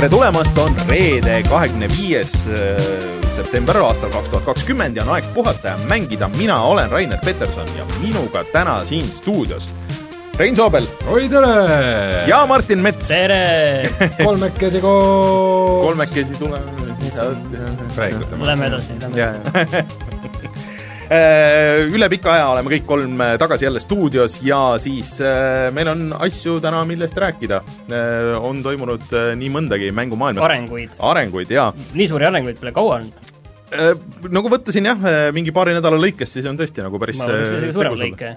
tere tulemast, on reede, kahekümne viies äh, september aastal kaks tuhat kakskümmend ja on aeg puhata ja mängida. mina olen Rainer Peterson ja minuga täna siin stuudios Rein Soobel. oi tere! ja Martin Mets. tere! kolmekesi koos. kolmekesi tuleme. Lähme edasi, lähme Äh, üle pika aja oleme kõik kolm äh, tagasi jälle stuudios ja siis äh, meil on asju täna, millest rääkida. on toimunud nii mõndagi mängumaailmas. arenguid. arenguid, jaa. nii suuri arenguid pole kaua olnud. Nagu võttasin jah, mingi paari nädala lõikes, siis on tõesti nagu päris ma võtaks isegi suurema lõike.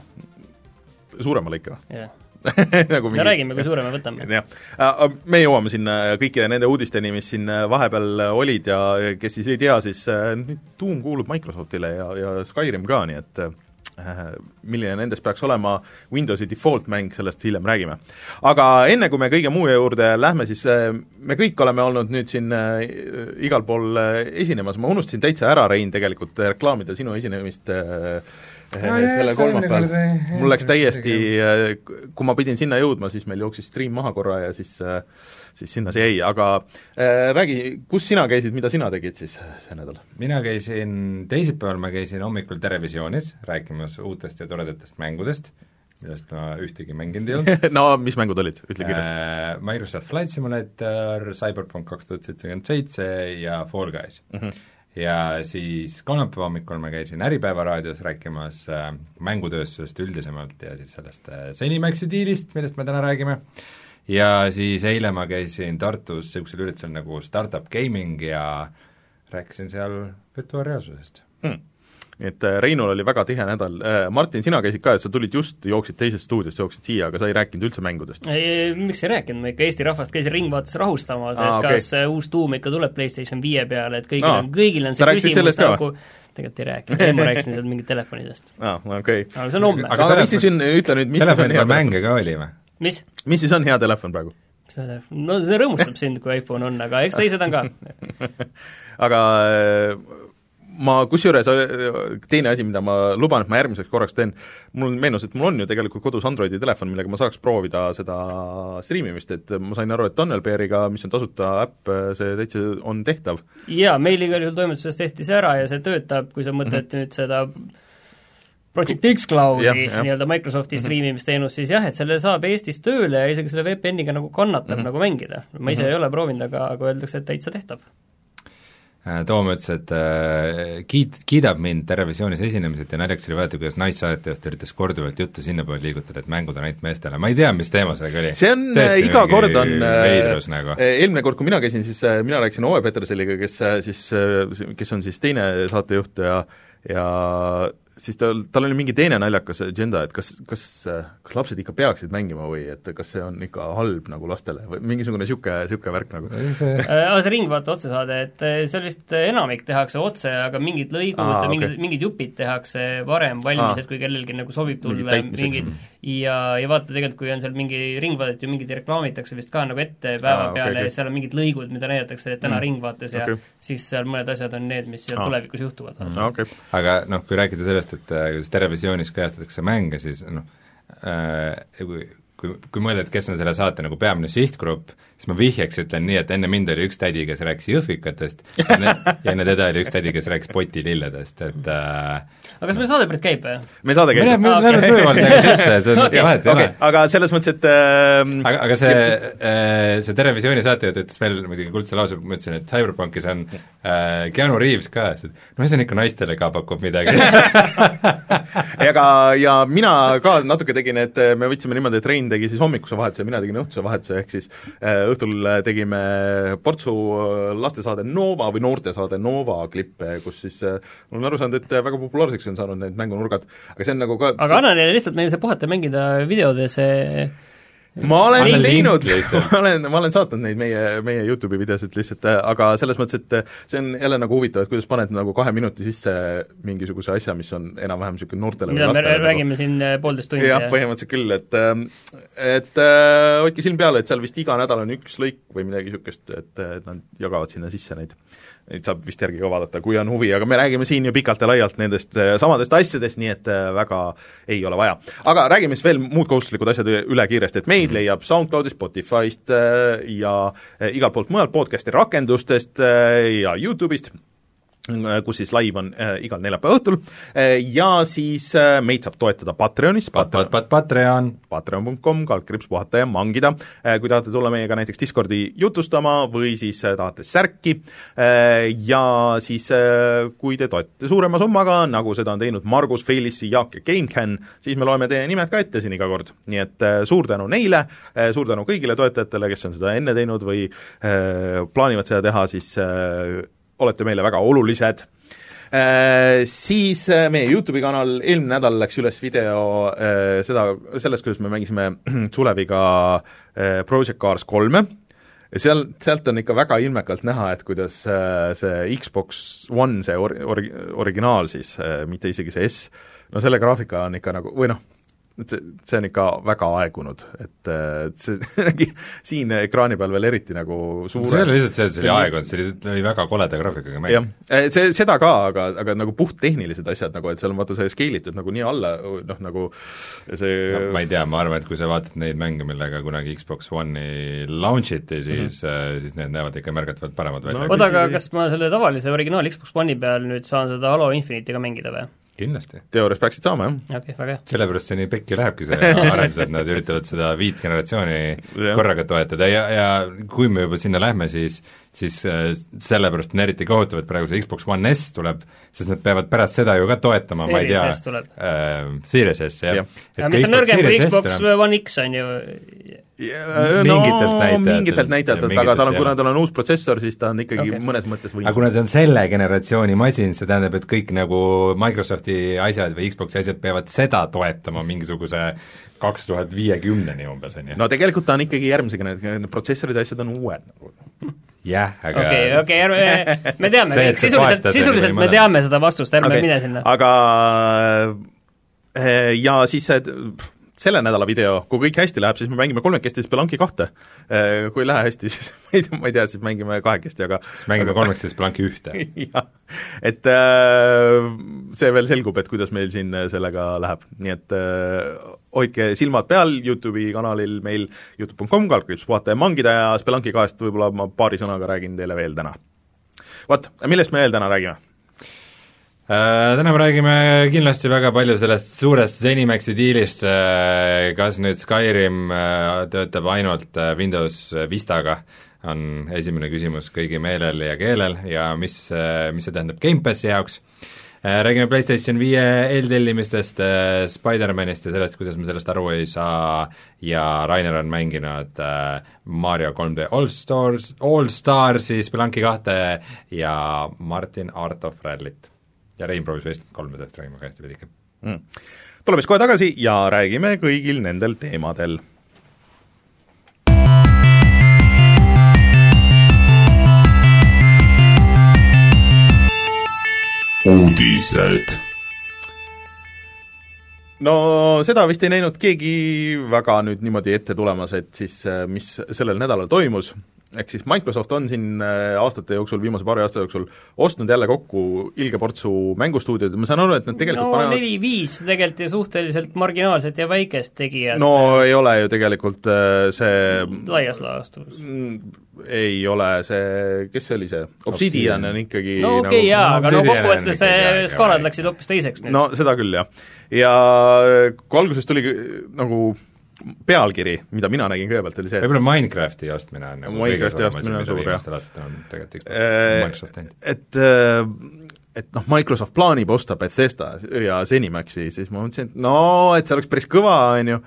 suurema lõike või? jah nagu mingi... me räägime, kui suure me võtame. jah, äh, me jõuame sinna kõikide nende uudisteni, mis siin äh, vahepeal olid ja kes siis ei tea, siis äh, Doom kuulub Microsoftile ja, ja Skyrim ka, nii et milline nendest peaks olema Windowsi default mäng, sellest hiljem räägime. aga enne, kui me kõige muu juurde lähme, siis me kõik oleme olnud nüüd siin igal pool esinemas, ma unustasin täitsa ära, Rein, tegelikult reklaamida sinu esinemist äh, no, selle kolmapäeval, mul läks täiesti, äh, kui ma pidin sinna jõudma, siis meil jooksis stream maha korra ja siis äh, siis sinna see jäi, aga äh, räägi, kus sina käisid, mida sina tegid siis see nädal? mina käisin, teisipäeval ma käisin hommikul Terevisioonis rääkimas uutest ja toredatest mängudest, millest ma ühtegi mänginud ei olnud no mis mängud olid, ütle äh,. Microsoft Flight Simulator, Cyberpunk kaks tuhat seitsekümmend seitse ja Fall Guys mm. -hmm ja siis kolmapäeva hommikul ma käisin Äripäeva raadios rääkimas äh, mängutööstusest üldisemalt ja siis sellest äh, Zenimaxi diilist, millest me täna räägime, ja siis eile ma käisin Tartus niisugusel üritusel nagu Startup Gaming ja rääkisin seal virtuaalreaalsusest. Hmm et äh, Reinul oli väga tihe nädal, äh, Martin, sina käisid ka, et sa tulid just, jooksid teisest stuudiost, jooksid siia, aga sa ei rääkinud üldse mängudest? miks ei rääkinud, ma ikka Eesti rahvast käisin Ringvaates rahustamas, et okay. kas uus tuum ikka tuleb PlayStation viie peale, et kõigil on, kõigil on see küsimus nagu tegelikult ei rääkinud, ei ma rääkisin sealt mingit telefonidest. aa, okei. aga see on homme. aga, aga mis siis on, ütle nüüd, mis telefoni peal mänge ka oli või? mis? mis siis on hea telefon praegu? mis hea telefon, no see rõõmustab sind, kui iPhone on, aga eks teised on ka aga ma kusjuures, teine asi, mida ma luban, et ma järgmiseks korraks teen, mul meenus, et mul on ju tegelikult kodus Androidi telefon, millega ma saaks proovida seda striimimist, et ma sain aru, et Tunnelbeariga, mis on tasuta äpp, see täitsa on tehtav. jaa, meil igal juhul toimetuses tehti see ära ja see töötab, kui sa mõtled mm -hmm. nüüd seda Project X-Cloudi nii-öelda Microsofti mm -hmm. striimimisteenust, siis jah, et selle saab Eestis tööle ja isegi selle VPN-iga nagu kannatab mm -hmm. nagu mängida. ma ise mm -hmm. ei ole proovinud, aga, aga öeldakse, et täitsa tehtav Äh, Toom ütles, et äh, kiid-, kiidab mind Terevisioonis esinemiselt ja naljakas oli vaadata, kuidas naissaatejuht üritas korduvalt juttu sinnapoole liigutada, et mängud on ainult meestele, ma ei tea, mis teema sellega oli. see on, äh, iga kord on veidrus nagu. eelmine kord, kui mina käisin, siis mina rääkisin Ove Peterseliga, kes siis, kes on siis teine saatejuht ja ja siis tal, tal oli mingi teine naljakas agenda, et kas, kas, kas lapsed ikka peaksid mängima või et kas see on ikka halb nagu lastele või mingisugune niisugune, niisugune värk nagu? Äh, see Ringvaate otsesaade, et äh, seal vist enamik tehakse otse, aga mingid lõigud okay. mingid, mingid jupid tehakse varem valmis, et kui kellelgi nagu sobib tulla mingid ja, ja vaata tegelikult, kui on seal mingi Ringvaadet ju mingid reklaamitakse vist ka nagu ette päeva Aa, peale okay, okay. ja seal on mingid lõigud, mida näidatakse täna mm. Ringvaates ja okay. siis seal mõned asjad on need, mis seal Aa. tulevikus juhtuvad mm.. Okay. aga noh, kui rääkida sellest, et äh, kuidas Terevisioonis kajastatakse mänge, siis noh äh,, kui, kui, kui mõelda, et kes on selle saate nagu peamine sihtgrupp, siis ma vihjeks ütlen nii, et enne mind oli üks tädi, kes rääkis jõhvikatest ja enne teda oli üks tädi, kes rääkis potililledest, et äh, aga kas meil saade praegu käib või? meil saade käib. me läheme söömalt nagu sisse, selles mõttes vahet ei ole. aga selles mõttes, et äh, aga, aga see äh,, see Terevisiooni saatejuht ütles veel muidugi kuldse lause, ma ütlesin, et Cyberpunkis on äh, Keanu Reaves ka, siis et noh, see on ikka naistele ka pakub midagi ega, ja mina ka natuke tegin, et me võtsime niimoodi, et Rein tegi siis hommikuse vahetuse mina tegin õhtuse vahetuse, ehk siis äh, õhtul tegime portsu lastesaade Nova või noortesaade Nova klippe, kus siis äh, olen aru saanud, et väga populaarseks on saanud need mängunurgad, aga see on nagu ka aga anna neile lihtsalt meile see puhata mängida videode see ma olen Anna teinud, ma olen, ma olen saatnud neid meie, meie YouTube'i videosid lihtsalt, aga selles mõttes, et see on jälle nagu huvitav, et kuidas paned nagu kahe minuti sisse mingisuguse asja, mis on enam-vähem niisugune noortele mida me räägime nagu... siin äh, poolteist tundi? jah, põhimõtteliselt küll, et äh, et äh, hoidke silm peal, et seal vist iga nädal on üks lõik või midagi niisugust, et, et nad jagavad sinna sisse neid neid saab vist järgi ka vaadata, kui on huvi, aga me räägime siin ju pikalt ja laialt nendest äh, samadest asjadest, nii et äh, väga ei ole vaja. aga räägime siis veel muud kohustuslikud asjad üle kiiresti, et meid mm. leiab SoundCloudist, Spotify'st äh, ja igalt poolt mujalt podcast'i rakendustest ja YouTube'ist kus siis live on äh, igal neljapäeva õhtul. Äh, ja siis äh, meid saab toetada Patreonis. Pat, pat, pat, Patreon. Patreon.com, kaldkriips puhata ja mangida. Äh,, kui tahate tulla meiega näiteks Discordi jutustama või siis äh, tahate särki äh, ja siis äh, kui te toetate suurema summaga, nagu seda on teinud Margus, Felissi, Jaak ja GameCAN, siis me loeme teie nimed ka ette siin iga kord. nii et äh, suur tänu neile äh,, suur tänu kõigile toetajatele, kes on seda enne teinud või äh, plaanivad seda teha, siis äh, olete meile väga olulised. Äh, siis äh, meie YouTube'i kanal, eelmine nädal läks üles video äh, seda, sellest, kuidas me mängisime Suleviga äh, Project Cars kolme, seal, sealt on ikka väga ilmekalt näha, et kuidas äh, see Xbox One, see or-, or-, originaal siis äh,, mitte isegi see S, no selle graafika on ikka nagu, või noh, et see, see on ikka väga aegunud, et, et see siin ekraani peal veel eriti nagu suure see ei ole lihtsalt see, et see oli aegunud, see lihtsalt oli väga koleda graafikaga mäng. jah, eh, see, seda ka, aga, aga nagu puhttehnilised asjad nagu, et seal on vaata see scale itud nagu nii alla, noh nagu see no, ma ei tea, ma arvan, et kui sa vaatad neid mänge, millega kunagi Xbox One'i launch iti, siis mm, -hmm. siis need näevad ikka märgatavalt paremad välja no,. oota, aga kas ma selle tavalise originaal Xbox One'i peal nüüd saan seda Halo Infinite'i ka mängida või? Kindlasti. teoorias peaksid saama, jah. okei okay,, väga hea. sellepärast see nii pekki lähebki, see arendus, et nad üritavad seda viit generatsiooni korraga toetada ja, ja kui me juba sinna lähme, siis siis äh, sellepärast on eriti kohutav, et praegu see Xbox One S tuleb, sest nad peavad pärast seda ju ka toetama, ma ei tea, äh, Series S, jah. ja mis on nõrgem kui Xbox One X, on ju, no mingitelt näitajatelt, aga tal on, kuna tal on uus protsessor, siis ta on ikkagi okay. mõnes mõttes võimsam. aga kuna ta on selle generatsiooni masin, see tähendab, et kõik nagu Microsofti asjad või Xboxi asjad peavad seda toetama mingisuguse kaks tuhat viiekümneni umbes, on ju. no tegelikult ta on ikkagi järgmise generatsiooni, protsessorid ja asjad on uued nagu. jah, aga okei okay,, okei okay,, ärme, me teame, sisuliselt, sisuliselt me teame seda vastust, ärme okay. mine sinna. aga eh, ja siis see selle nädala video, kui kõik hästi läheb, siis me mängime kolmekesti Spelunki kahte. Äh, kui ei lähe hästi, siis ma ei tea, ma ei tea, siis mängime kahekesti, aga siis mängime aga... kolmekesti Spelunki ühte jah, et äh, see veel selgub, et kuidas meil siin sellega läheb, nii et äh, hoidke silmad peal YouTube'i kanalil meil Youtube.com, kaldkriips puhata ja mangida ja Spelunki kahest võib-olla ma paari sõnaga räägin teile veel täna. vot, millest me veel täna räägime? Äh, täna me räägime kindlasti väga palju sellest suurest Zenimaxi diilist, äh, kas nüüd Skyrim äh, töötab ainult Windows Vistaga, on esimene küsimus kõigi meelel ja keelel ja mis, mis see tähendab Gamepassi jaoks, räägime PlayStation viie eeltellimistest, Spider-manist ja sellest, kuidas me sellest aru ei saa ja Rainer on mänginud Mario 3D All Stars, All Starsi, Spelunki kahte ja Martin Art of Rallyt ja Rein proovis West kolmedest räägime ka hästi veidike mm.. tuleme siis kohe tagasi ja räägime kõigil nendel teemadel. uudised. No seda vist ei näinud keegi väga nüüd niimoodi ette tulemas, et siis mis sellel nädalal toimus ehk siis Microsoft on siin äh, aastate jooksul, viimase paari aasta jooksul ostnud jälle kokku ilge portsu mängustuudioid, ma saan aru, et nad tegelikult no panevad... neli-viis tegelikult ja suhteliselt marginaalset ja väikest tegijat. no ei ole ju tegelikult äh, see laias laastus. Mm, ei ole see, kes see oli see, Obsidian on ikkagi no okei okay, nagu, jaa, aga no kokkuvõttes see skaalad läksid hoopis teiseks nüüd. no seda küll, jah. ja kui alguses tuli nagu pealkiri, mida mina nägin kõigepealt, oli see võib-olla Minecrafti ostmine on nagu Minecrafti ostmine on suur, jah. tegelikult Microsoft teinud. et äh, et noh, Microsoft plaanib osta Bethesda ja Zenimaxi, siis ma mõtlesin, et no, et see oleks päris kõva, on ju,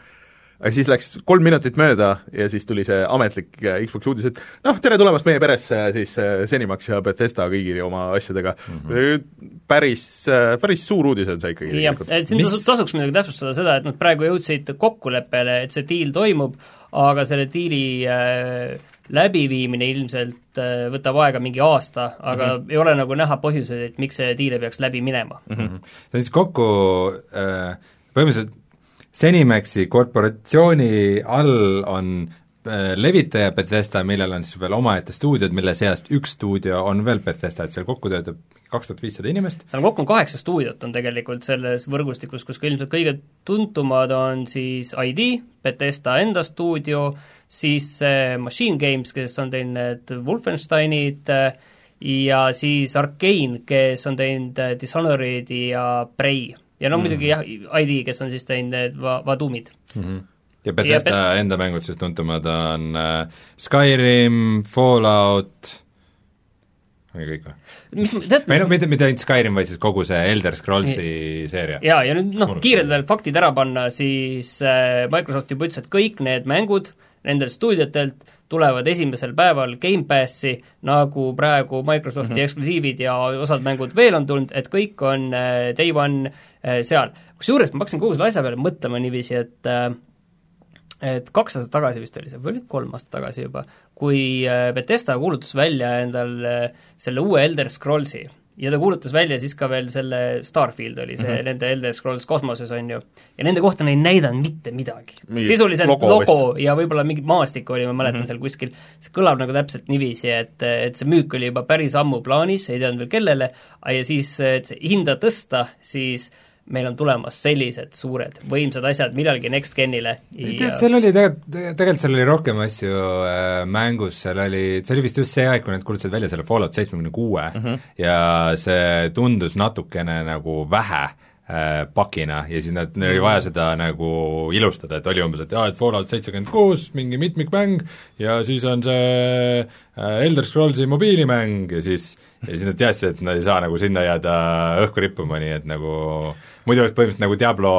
aga siis läks kolm minutit mööda ja siis tuli see ametlik äh, Xbox uudis, et noh, tere tulemast meie peresse, siis Zenimax äh, ja Bethesda kõigi oma asjadega mm. -hmm. päris, äh, päris suur uudis on see ikkagi. jah, et siin Mis... tasuks muidugi täpsustada seda, et nad praegu jõudsid kokkuleppele, et see diil toimub, aga selle diili äh, läbiviimine ilmselt äh, võtab aega mingi aasta, aga mm -hmm. ei ole nagu näha põhjuseid, et miks see diil ei peaks läbi minema mm. -hmm. see on siis kokku äh, põhimõtteliselt Zenimaxi korporatsiooni all on levitaja Bethesda, millel on siis veel omaette stuudiod, mille seast üks stuudio on veel Bethesda, et seal kokku töötab kaks tuhat viissada inimest. seal kokku on kaheksa stuudiot on tegelikult selles võrgustikus, kus ka ilmselt kõige tuntumad on siis ID, Bethesda enda stuudio, siis Machine Games, kes on teinud need Wolfensteinid, ja siis Arkane, kes on teinud Dishonored ja Prey. Ja no mm. muidugi jah, ID, kes on siis teinud need va-, Vadumid mm. -hmm ja Bethesda ja Bet enda mängud siis tuntumad on äh, Skyrim, Fallout, ongi kõik või? mis, tead või noh, mitte, mitte ainult Skyrim, vaid siis kogu see Elder Scrollsi seeria. jaa, ja nüüd noh, kiirelt veel faktid ära panna, siis äh, Microsoft juba ütles, et kõik need mängud nendelt stuudiotelt tulevad esimesel päeval Gamepassi, nagu praegu Microsofti mm -hmm. eksklusiivid ja osad mängud veel on tulnud, et kõik on äh, day one äh, seal. kusjuures ma hakkasin kogu selle asja peale mõtlema niiviisi, et äh, et kaks aastat tagasi vist oli see, või oli kolm aastat tagasi juba, kui Bethesda kuulutas välja endal selle uue Elder Scrollsi ja ta kuulutas välja siis ka veel selle Starfield oli see mm -hmm. nende Elder Scrolls kosmoses, on ju, ja nende kohta nad ei näidanud mitte midagi. sisuliselt logo, logo ja võib-olla mingi maastik oli, ma mäletan mm -hmm. seal kuskil, see kõlab nagu täpselt niiviisi, et, et see müük oli juba päris ammu plaanis, ei teadnud veel kellele, ja siis, et hinda tõsta, siis äh, meil on tulemas sellised suured võimsad asjad millalgi Next Genile ja... tead, seal oli tegelikult, tegelikult seal oli rohkem asju äh, mängus, seal oli, see oli vist just see aeg, kui nad kuulutasid välja selle Fallout seitsmekümne kuue mhm. ja see tundus natukene nagu vähe äh, pakina ja siis nad, neil oli vaja seda nagu ilustada, et oli umbes, et jaa, et Fallout seitsekümmend kuus, mingi mitmikmäng ja siis on see äh, Elder Scrollsi mobiilimäng ja siis ja siis nad teadsid, et nad ei saa nagu sinna jääda õhku rippuma, nii et nagu muidu oleks põhimõtteliselt nagu Diablo,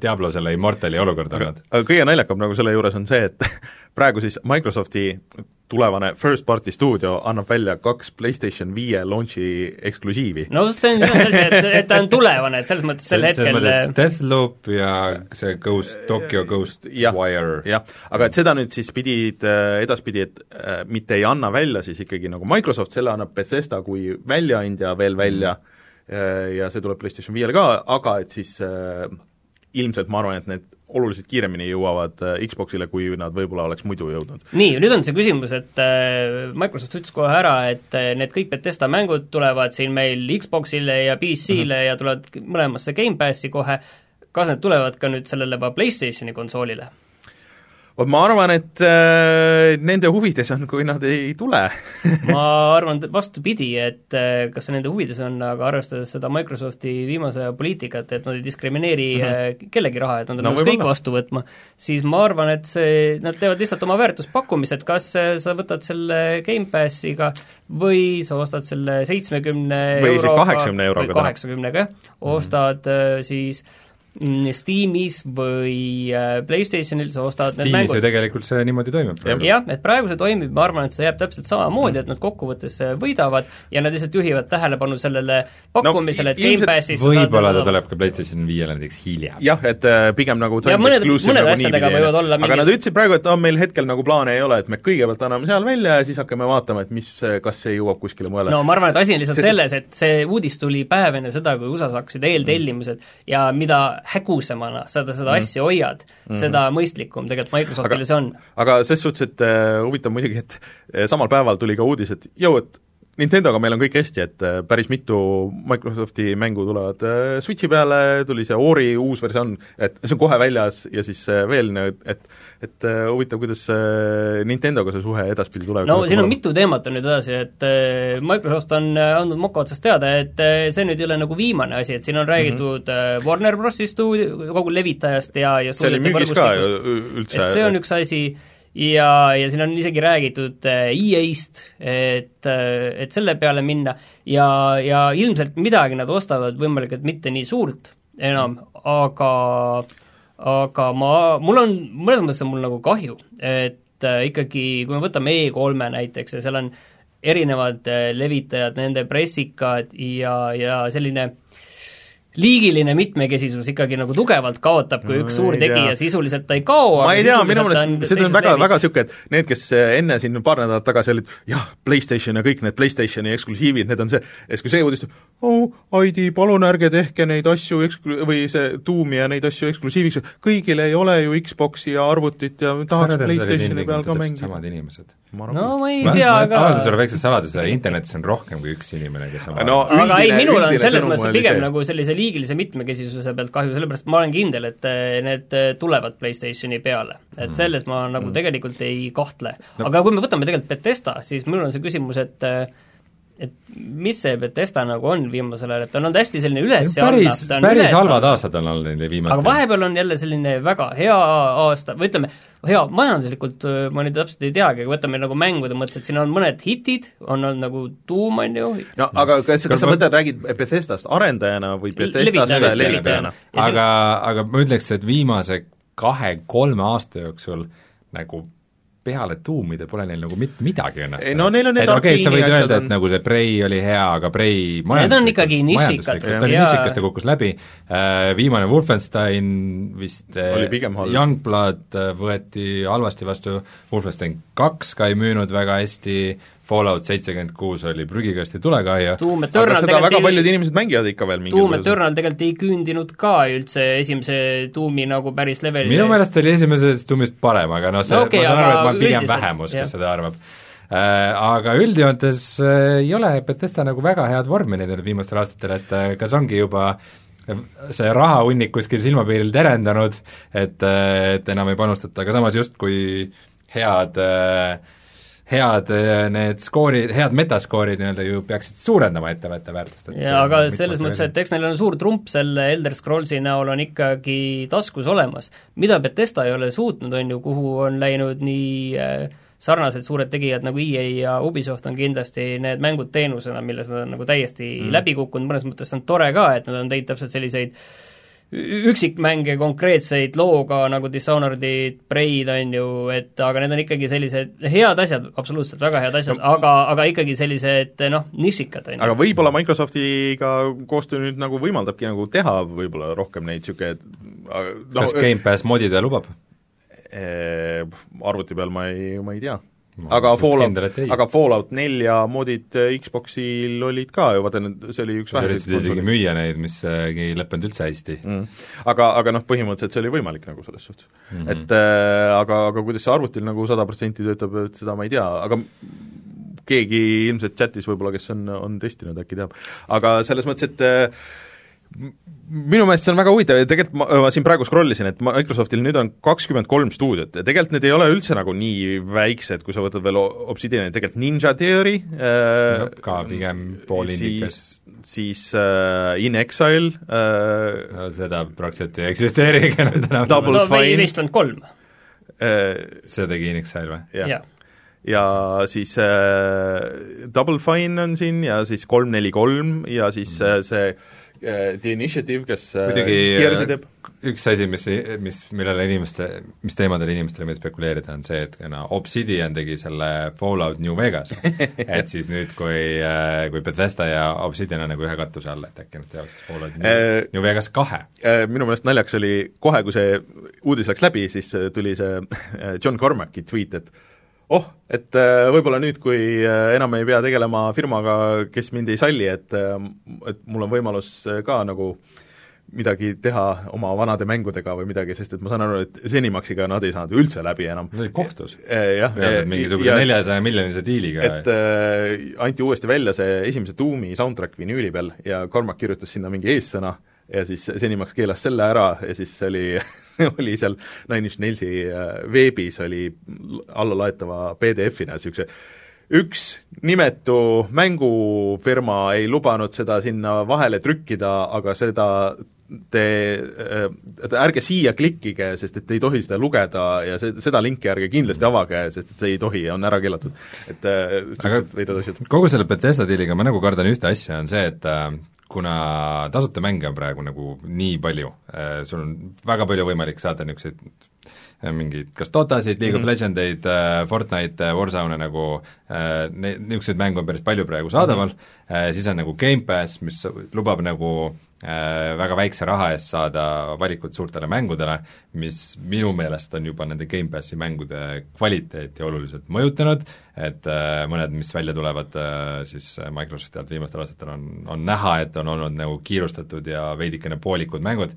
Diablo selle Immortali olukord olnud. aga kõige naljakam nagu selle juures on see, et praegu siis Microsofti tulevane first party stuudio annab välja kaks PlayStation viie launch'i eksklusiivi. no see on see asi, et, et ta on tulevane, et selles mõttes sel hetkel Deathloop ja see Ghost, Tokyo Ghost ja, Wire. jah, aga et seda nüüd siis pidid äh, edaspidi, et äh, mitte ei anna välja siis ikkagi nagu Microsoft, selle annab Bethesda kui väljaandja veel välja mm Äh, ja see tuleb PlayStation viiele ka, aga et siis äh, ilmselt ma arvan, et need oluliselt kiiremini jõuavad äh, Xboxile, kui nad võib-olla oleks muidu jõudnud. nii, nüüd on see küsimus, et Microsoft ütles kohe ära, et need kõik Bethesda mängud tulevad siin meil Xboxile ja PC-le mm -hmm. ja tulevad mõlemasse Gamepassi kohe, kas need tulevad ka nüüd sellele juba PlayStationi konsoolile? Vot ma arvan, et äh, nende huvides on, kui nad ei tule ma arvan vastupidi, et äh, kas see nende huvides on, aga arvestades seda Microsofti viimase aja poliitikat, et nad ei diskrimineeri mm -hmm. kellegi raha, et nad on no, nõus kõik vastu võtma, siis ma arvan, et see, nad teevad lihtsalt oma väärtuspakkumised, kas äh, sa võtad selle Gamepassiga või sa ostad selle seitsmekümne euroga või kaheksakümne euroga, kaheksakümnega, jah, ostad mm -hmm. siis Mm, Steamis või äh, PlayStationil sa ostad Steamis need mängud. ju tegelikult see niimoodi toimub praegu. jah, et praegu see toimib, ma arvan, et see jääb täpselt samamoodi, et nad kokkuvõttes äh, võidavad ja nad lihtsalt juhivad tähelepanu sellele pakkumisele no,, et Gamepassis võib-olla ta tuleb ka PlayStation viiele näiteks hiljem. jah, et äh, pigem nagu ja mõned, mõned nagu asjadega võivad olla mingid aga nad ütlesid praegu, et oh, meil hetkel nagu plaane ei ole, et me kõigepealt anname seal välja ja siis hakkame vaatama, et mis, kas see jõuab kuskile mujale. no ma arvan, et asi on lihtsalt Sest... selles, et see uudis tuli päev enne seda, kui USA-s hakkasid eeltellimused ja mida hägusemana sa seda, seda mm. asja hoiad mm, -hmm. seda mõistlikum tegelikult Microsoftile see on. aga ses suhtes, et äh, huvitav muidugi, et äh, samal päeval tuli ka uudis, et jõu, et Nintendoga meil on kõik hästi, et äh, päris mitu Microsofti mängu tulevad äh, Switchi peale, tuli see Ori uus versioon, et see on kohe väljas ja siis äh, veel, et et huvitav, kuidas Nintendoga see suhe edaspidi tuleb. no siin on mitu teemat on nüüd edasi, et Microsoft on andnud moka otsast teada, et see nüüd ei ole nagu viimane asi, et siin on räägitud mm -hmm. Warner Brosi stuudio, kogu levitajast ja, ja stuudiote võrgustikust, et see on üks asi, ja, ja siin on isegi räägitud äh, EA-st, et, äh, et selle peale minna. Ja, ja ilmselt midagi nad ostavad, võimalik, et mitte nii suurt enam, aga aga ma, mul on, mõnes mõttes on mul nagu kahju, et äh, ikkagi kui me võtame E3-e näiteks ja seal on erinevad levitajad, nende pressikad ja, ja selline liigiline mitmekesisus ikkagi nagu tugevalt kaotab, kui üks suur tegija sisuliselt ta ei kao, ma ei tea, minu meelest see on väga, väga niisugune, et need, kes enne siin paar nädalat tagasi olid jah, PlayStation ja kõik need PlayStationi eksklusiivid, need on see, ja siis kui see uudis oh, ID, palun ärge tehke neid asju eksklu-, või see Doomi ja neid asju eksklusiiviks, kõigil ei ole ju Xbox'i ja arvutit ja tahaks PlayStationi peal ka mängida. samad inimesed no ma ei tea, aga avaldan sulle väikse saladuse, internetis on rohkem kui üks inimene, kes on no, aga ei, minul on selles mõttes pigem see. nagu sellise liigilise mitmekesisuse pealt kahju, sellepärast ma olen kindel, et eh, need eh, tulevad PlayStationi peale. et mm. selles ma nagu mm. tegelikult ei kahtle no.. aga kui me võtame tegelikult Betesta, siis minul on see küsimus, et eh, et mis see Betesta nagu on viimasel ajal, et ta on olnud hästi selline üles ja alla, ta on päris üles halvad aastad on olnud neil viimased. aga vahepeal on jälle selline väga hea aasta, või ütleme, hea majanduslikult ma nüüd täpselt ei teagi, aga võtame nagu mängude mõttes, et siin on mõned hitid, on olnud nagu Doom, on ju no aga kas, kas sa mõtled, räägid Bethestast arendajana või Bethestast levitajana? aga, aga ma ütleks, et viimase kahe-kolme aasta jooksul nagu peale tuumide pole neil nagu mitte midagi õnnestunud. ei no neil on need okei okay,, sa võid öelda, et nagu see Prey oli hea, aga Prey Need on ikkagi nišikad. ta oli nišikas, ta kukkus läbi, äh, viimane Wolfenstein vist äh, oli pigem halb. Youngblood äh, võeti halvasti vastu, Wolfenstein kaks ka ei müünud väga hästi, Fallout seitsekümmend kuus oli prügikasti tulekahju. aga seda väga ei, paljud inimesed mängivad ikka veel mingil Doom Eternal tegelikult ei küündinud ka üldse esimese Doomi nagu päris levelile. minu meelest oli esimesest Doomist parem, aga noh, see no, okay, ma saan aru, et ma olen pigem vähemus, kes seda arvab äh, aga üldjoontes äh, ei ole Betesta nagu väga head vormi näidanud viimastel aastatel, et äh, kas ongi juba see rahahunnik kuskil silmapiiril terendanud, et, et enam ei panustata, aga samas justkui head äh, head eh, need skoorid, head metaskoorid nii-öelda ju peaksid suurendama ettevõtte väärtust. jaa, aga selles mõttes, et eks neil on suur trump selle Elder Scrollsi näol on ikkagi taskus olemas. mida Betesta ei ole suutnud, on ju, kuhu on läinud nii äh, sarnased suured tegijad nagu EA ja Ubisoft on kindlasti need mängud teenusena, milles nad on nagu täiesti mm. läbi kukkunud, mõnes mõttes on tore ka, et nad on teinud täpselt selliseid äh, üksikmänge konkreetseid looga nagu Dishonored'id, Prey'd on ju, et aga need on ikkagi sellised head asjad, absoluutselt väga head asjad no,, aga, aga ikkagi sellised noh, nišikad, on ju. aga võib-olla Microsoftiga koostöö nüüd nagu võimaldabki nagu teha võib-olla rohkem neid niisugune no, kas Gamepass modida lubab? Arvuti peal ma ei, ma ei tea aga Fallout, aga Fallout nelja moodid äh, Xboxil olid ka ju, vaata need, see oli üks väheseid isegi müüa neid, mis äh, ei lõppenud üldse hästi mm.. aga, aga noh, põhimõtteliselt see oli võimalik nagu selles suhtes mm. -hmm. et äh, aga, aga kuidas see arvutil nagu sada protsenti töötab, et seda ma ei tea, aga keegi ilmselt chatis võib-olla, kes on, on testinud, äkki teab. aga selles mõttes, et äh, minu meelest see on väga huvitav ja tegelikult ma, ma siin praegu scroll isin, et Microsoftil nüüd on kakskümmend kolm stuudiot ja tegelikult need ei ole üldse nagu nii väiksed, kui sa võtad veel Obsidiani, tegelikult Ninja Theory äh, ka pigem poolindikas. siis, siis äh, In Exile äh, no, seda praktiliselt ei eksisteerigi enam Double no, Fine vist on kolm äh,. see tegi In Exile või? jah ja. ja siis äh, Double Fine on siin ja siis kolm, neli, kolm ja siis mm. äh, see Äh, The Initiative, kes äh, muidugi teeb. üks asi, mis, mis, millele inimeste, mis teemadel inimestele meeldib spekuleerida, on see, et no Obsidian tegi selle Fallout New Vegas et siis nüüd, kui, äh, kui Bethesda ja Obsidian on nagu ühe katuse all, et äkki nad teevad siis Fallout New, äh, New Vegas kahe. Minu meelest naljakas oli kohe, kui see uudis läks läbi, siis tuli see John Cormacki tweet, et oh, et äh, võib-olla nüüd, kui äh, enam ei pea tegelema firmaga, kes mind ei salli, et äh, et mul on võimalus ka nagu midagi teha oma vanade mängudega või midagi, sest et ma saan aru, et Zenimaxiga nad ei saanud üldse läbi enam. Nad olid kohtus jah. reaalselt mingisuguse neljasaja miljonise diiliga. et äh, anti uuesti välja see esimese Doomi soundtrack vinüüli peal ja Cormac kirjutas sinna mingi eessõna ja siis Zenimax keelas selle ära ja siis oli oli seal Nine Inch Nailsi äh, veebis oli allalaetava PDF-ina niisuguse üks nimetu mängufirma ei lubanud seda sinna vahele trükkida, aga seda te, äh, ärge siia klikkige, sest et te ei tohi seda lugeda ja see, seda linki ärge kindlasti avage, sest et see ei tohi ja on ära keelatud. et äh, aga veidad asjad. kogu selle Bethesda diiliga ma nagu kardan ühte asja, on see, et kuna tasuta mänge on praegu nagu nii palju, äh, sul on väga palju võimalik saada niisuguseid äh, mingeid kas Dotasid, League mm -hmm. of mhm. Legendeid, äh, Fortnite, Warzone nagu ne-, niisuguseid mänge on päris palju praegu saadaval mm, -hmm. siis on nagu Gamepass, mis lubab nagu väga väikse raha eest saada valikut suurtele mängudele, mis minu meelest on juba nende Gamepassi mängude kvaliteeti oluliselt mõjutanud, et äh, mõned, mis välja tulevad äh, siis Microsofti alt viimastel aastatel, on, on näha, et on olnud nagu kiirustatud ja veidikene poolikud mängud,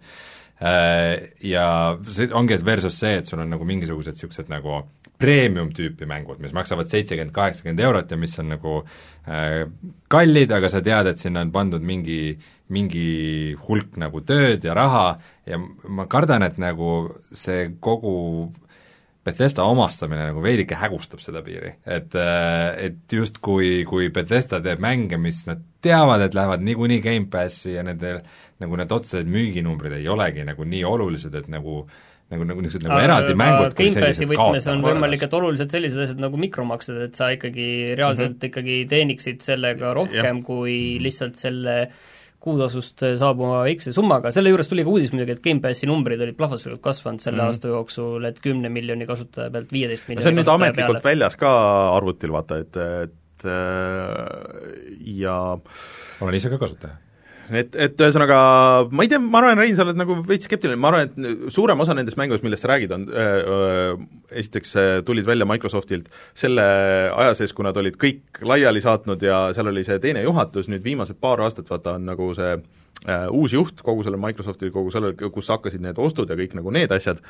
ja see ongi, versus see, et sul on nagu mingisugused niisugused nagu premium tüüpi mängud, mis maksavad seitsekümmend, kaheksakümmend eurot ja mis on nagu äh, kallid, aga sa tead, et sinna on pandud mingi, mingi hulk nagu tööd ja raha ja ma kardan, et nagu see kogu Bethesda omastamine nagu veidike hägustab seda piiri, et, äh, et justkui, kui Bethesda teeb mänge, mis nad teavad, et lähevad niikuinii Gamepassi ja nende nagu need otsesed müüginumbrid ei olegi nagu nii olulised, et nagu äh, nagu, nagu niisugused nagu eraldi mängud Gamepassi võtmes on võimalik, et oluliselt sellised asjad nagu mikromaksed, et sa ikkagi reaalselt mm -hmm. ikkagi teeniksid sellega rohkem ja. kui mhm. lihtsalt selle kuutasust saabuva väikse summaga, selle juures tuli ka uudis muidugi, et Gamepassi numbrid olid plahvatuslikult kasvanud selle mm -hmm. aasta jooksul, et kümne miljoni kasutaja pealt viieteist miljoni see on nüüd ametlikult peale. väljas ka arvutil, vaata, et, et äh, ja olen ise ka kasutaja et, et ühesõnaga ma ei tea, ma arvan, Rein, sa oled nagu veits skeptiline, ma arvan, et suurem osa nendest mängudest, millest sa räägid, on öö, esiteks tulid välja Microsoftilt selle aja sees, kui nad olid kõik laiali saatnud ja seal oli see teine juhatus, nüüd viimased paar aastat vaata on nagu see äh, uus juht kogu sellel Microsoftil, kogu sellel, kus hakkasid need ostud ja kõik nagu need asjad,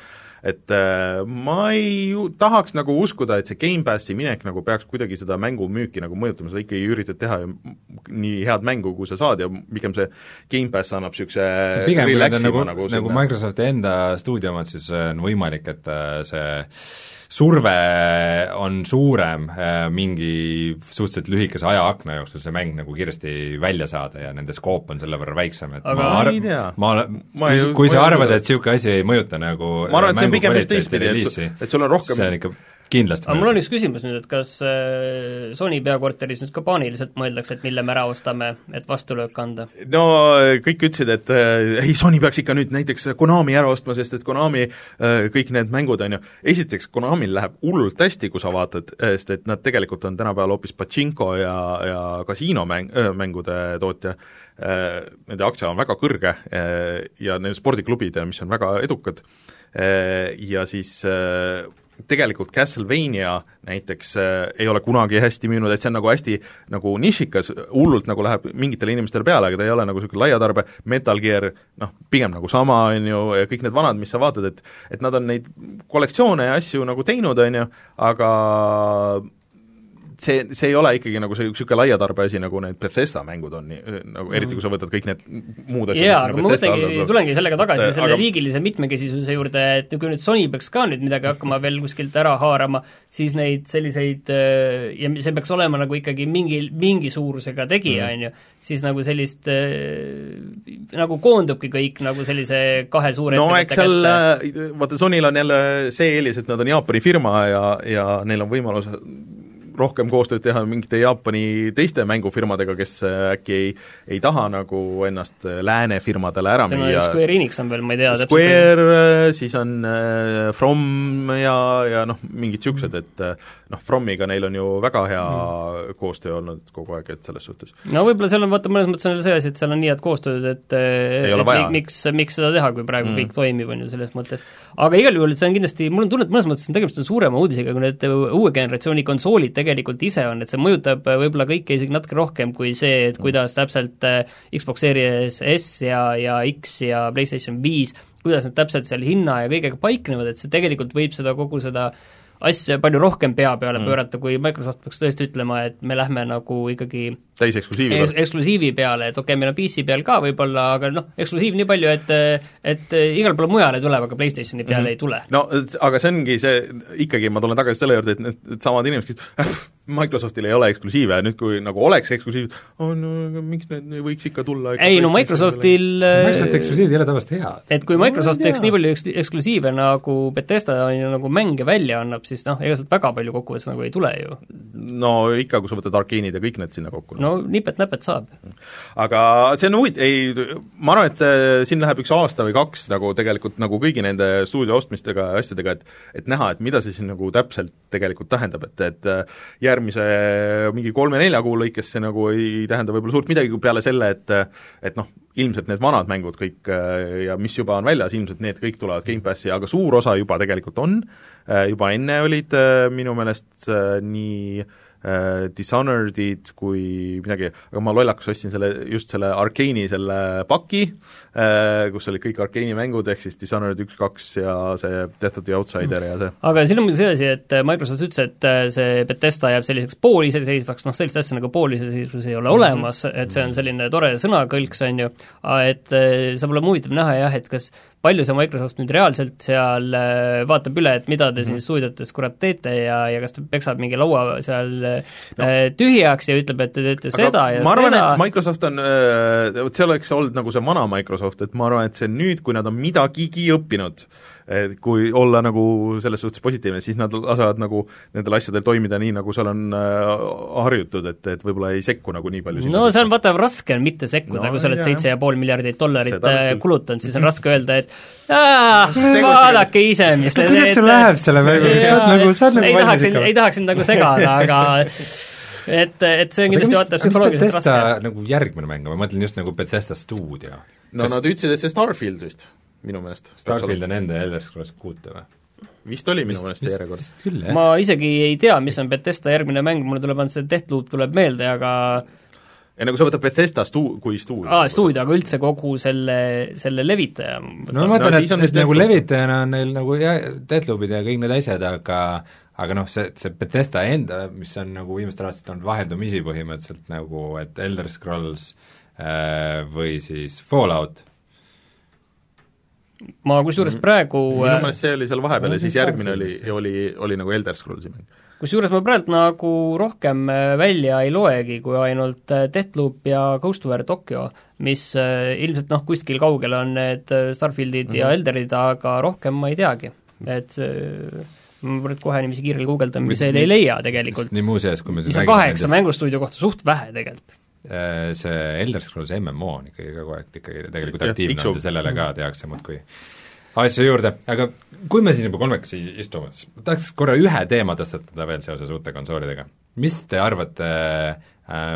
et äh, ma ei tahaks nagu uskuda, et see Gamepassi minek nagu peaks kuidagi seda mängumüüki nagu mõjutama, sa ikkagi üritad teha ju nii head mängu, kui sa saad ja pigem see Gamepass annab niisuguse pigem kui need on nagu, nagu, nagu Microsofti enda stuudio omad, siis on võimalik, et äh, see surve on suurem äh, mingi suhteliselt lühikese ajaakna jooksul see mäng nagu kiiresti välja saada ja nende skoop on selle võrra väiksem, et aga ma tea. ma, ma kui, kui sa arvad, et niisugune asi ei mõjuta nagu ma arvan, et see on pigem just teistpidi, et, et sul on rohkem see on ikka kindlasti. aga mul on üks küsimus nüüd, et kas äh, Sony peakorteris nüüd ka paaniliselt mõeldakse, et mille me ära ostame, et vastulöök anda? no kõik ütlesid, et äh, ei, Sony peaks ikka nüüd näiteks Konami ära ostma, sest et Konami äh, kõik need mängud, on ju, esiteks Konamil läheb hullult hästi, kui sa vaatad, sest et nad tegelikult on tänapäeval hoopis Pachinko ja, ja kasiinomäng, mängude tootja, nende aktsia on väga kõrge ja need spordiklubid, mis on väga edukad, ja siis tegelikult Castlevania näiteks äh, ei ole kunagi hästi müünud, et see on nagu hästi nagu nišikas, hullult nagu läheb mingitele inimestele peale, aga ta ei ole nagu niisugune laiatarbe, Metal Gear noh, pigem nagu sama, on ju, ja kõik need vanad, mis sa vaatad, et et nad on neid kollektsioone ja asju nagu teinud, on ju, aga see, see ei ole ikkagi nagu see niisugune laia tarbe asi, nagu need Bethesda mängud on, nagu eriti kui sa võtad kõik need muud asjad jaa, aga ma mõtlengi, tulengi sellega tagasi et, selle aga... liigilise mitmekesisuse juurde, et kui nüüd Sony peaks ka nüüd midagi hakkama veel kuskilt ära haarama, siis neid selliseid äh, ja see peaks olema nagu ikkagi mingi, mingi suurusega tegija, mm. on ju, siis nagu sellist, äh, nagu koondubki kõik nagu sellise kahe suure no eks seal, äh, vaata Sonyl on jälle see eelis, et nad on Jaapani firma ja, ja neil on võimalus rohkem koostööd teha mingite Jaapani teiste mängufirmadega, kes äh, äkki ei, ei taha nagu ennast äh, lääne firmadele ära müüa. Square Enix on veel, ma ei tea Square, äh, siis on From ja, ja noh, mingid niisugused, et noh, Fromiga neil on ju väga hea mm. koostöö olnud kogu aeg, et selles suhtes. no võib-olla seal on, vaata, mõnes mõttes on see asi, et seal on nii head koostööd, et et miks, miks seda teha, kui praegu mm. kõik toimib, on ju, selles mõttes. aga igal juhul, see on kindlasti, mul on tunne, et mõnes mõttes on tegemist on suurema uudisega, kui need uue generatsiooni konsoolid tegelikult ise on, et see mõjutab võib-olla kõike isegi natuke rohkem kui see, et kuidas täpselt äh, Xbox Series S ja, ja X ja PlayStation viis, kuidas nad täpselt seal hinna ja kõigega paiknevad, et see tegelikult võib seda, kogu seda äh, asja palju rohkem pea peale mm. pöörata, kui Microsoft peaks tõesti ütlema, et me lähme nagu ikkagi täiseksklusiivi eks, eksklusiivi peale, et okei okay,, meil on PC peal ka võib-olla, aga noh, eksklusiiv nii palju, et et igal pool mujal ei tule, aga PlayStationi peale mm -hmm. ei tule. no aga see ongi see, ikkagi ma tulen tagasi selle juurde, et need, need samad inimesed, kes Microsoftil ei ole eksklusiive ja nüüd, kui nagu oleks eksklusiiv, on no, miks need võiks ikka tulla ikka ei no Microsoftil Microsofti eksklusiivid ei ole tavaliselt head. et kui Microsoft teeks nii palju eks-, eksklusiive, nagu Bethesda on ju nagu mänge välja annab, siis noh, ega sealt väga palju kokkuvõttes nagu ei tule ju. no ikka, kui sa võtad Arkeanid ja kõik need sinna kokku. no nipet-näpet saab. Aga see on huvitav, ei, ma arvan, et äh, siin läheb üks aasta või kaks nagu tegelikult nagu kõigi nende stuudio ostmistega ja asjadega, et et näha, et mida see siis nagu täpselt tegelikult tähendab, et, et äh, järgmise mingi kolme-nelja kuu lõikes see nagu ei tähenda võib-olla suurt midagi peale selle, et et noh, ilmselt need vanad mängud kõik ja mis juba on väljas, ilmselt need kõik tulevad Gamepassi, aga suur osa juba tegelikult on, juba enne olid minu meelest nii äh, äh, Dishonored'id kui midagi, aga ma lollakas ostsin selle, just selle Arkeeni selle paki äh,, kus olid kõik Arkeeni mängud, ehk siis Dishonored üks, kaks ja see Death of the Outsider ja see. aga siin on muidugi see asi, et Microsoft ütles, et äh, see Betesta jääb selliseks pooliseseisvaks, noh sellist asja nagu pooliseseisvus ei ole mm -hmm. olemas, et see on selline tore sõnakõlks, on ju, et äh, saab olema huvitav näha jah, et kas palju see Microsoft nüüd reaalselt seal äh, vaatab üle, et mida te -hmm. siin stuudiotes kurat teete ja, ja kas ta peksab mingi laua seal no. Äh, tühjaks ja ütleb, et te teete Aga seda ja ma arvan, seda. et Microsoft on, äh, vot see oleks olnud nagu see vana Microsoft, et ma arvan, et see nüüd, kui nad on midagigi õppinud, et kui olla nagu selles suhtes positiivne, siis nad lasevad nagu nendel asjadel toimida nii, nagu seal on äh, harjutud, et, et võib-olla ei sekku nagu nii palju no see on vaata, raske on mitte sekkuda no,, kui sa oled seitse ja pool miljardit dollarit äh, kulutanud, siis on raske öelda, et vaadake ise, mis te teete. kuidas sul läheb selle mänguga, sa oled nagu, sa oled nagu ei tahaks, ei tahaks sind nagu segada, aga et, et see on kindlasti vaata psühholoogiliselt raske. nagu järgmine mäng, ma mõtlen just nagu Bethesda stuudio. no Kas... nad ütlesid, et see Starfield vist minu meelest. Starfield on enda Elder Scrolls kuute või? vist oli minu meelest järjekord. ma isegi ei tea, mis on Bethesda järgmine mäng, mulle tuleb ainult see Deathloop tuleb meelde, aga ei nagu sa võtad Bethesda stu-, kui stuudio. aa, stuudio, aga üldse kogu selle, selle levitaja. no ma mõtlen no,, et, et nagu levitajana on neil nagu jah, Deathloopid ja kõik need asjad, aga aga noh, see, see Bethesda enda, mis on nagu viimastel aastatel olnud vaheldumisi põhimõtteliselt nagu, et Elder Scrolls äh, või siis Fallout ma kusjuures mhm. praegu minu äh, meelest see oli seal vahepeal ja siis järgmine oli, oli, oli nagu Elder Scrollsi mäng. kusjuures ma praegu nagu rohkem äh, välja ei loegi, kui ainult äh, Deathloop ja Ghostware Tokyo, mis ilmselt noh, kuskil kaugel on need Starfieldid mm -hmm. ja mhm. Elderid, aga rohkem ma ei teagi, et ma praegu kohe niiviisi kiirel guugeldamisel ei leia tegelikult. nii muuseas, kui me mis on kaheksa mängustuudio kohta suht vähe tegelikult see Elder Scrolls MMO on ikkagi kogu aeg ikkagi tegelikult aktiivne olnud ja sellele ka tehakse muudkui asju juurde, aga kui me siin juba kolmekesi istume, siis ma tahaks korra ühe teema tõstatada veel seoses uute konsoolidega. mis te arvate äh,,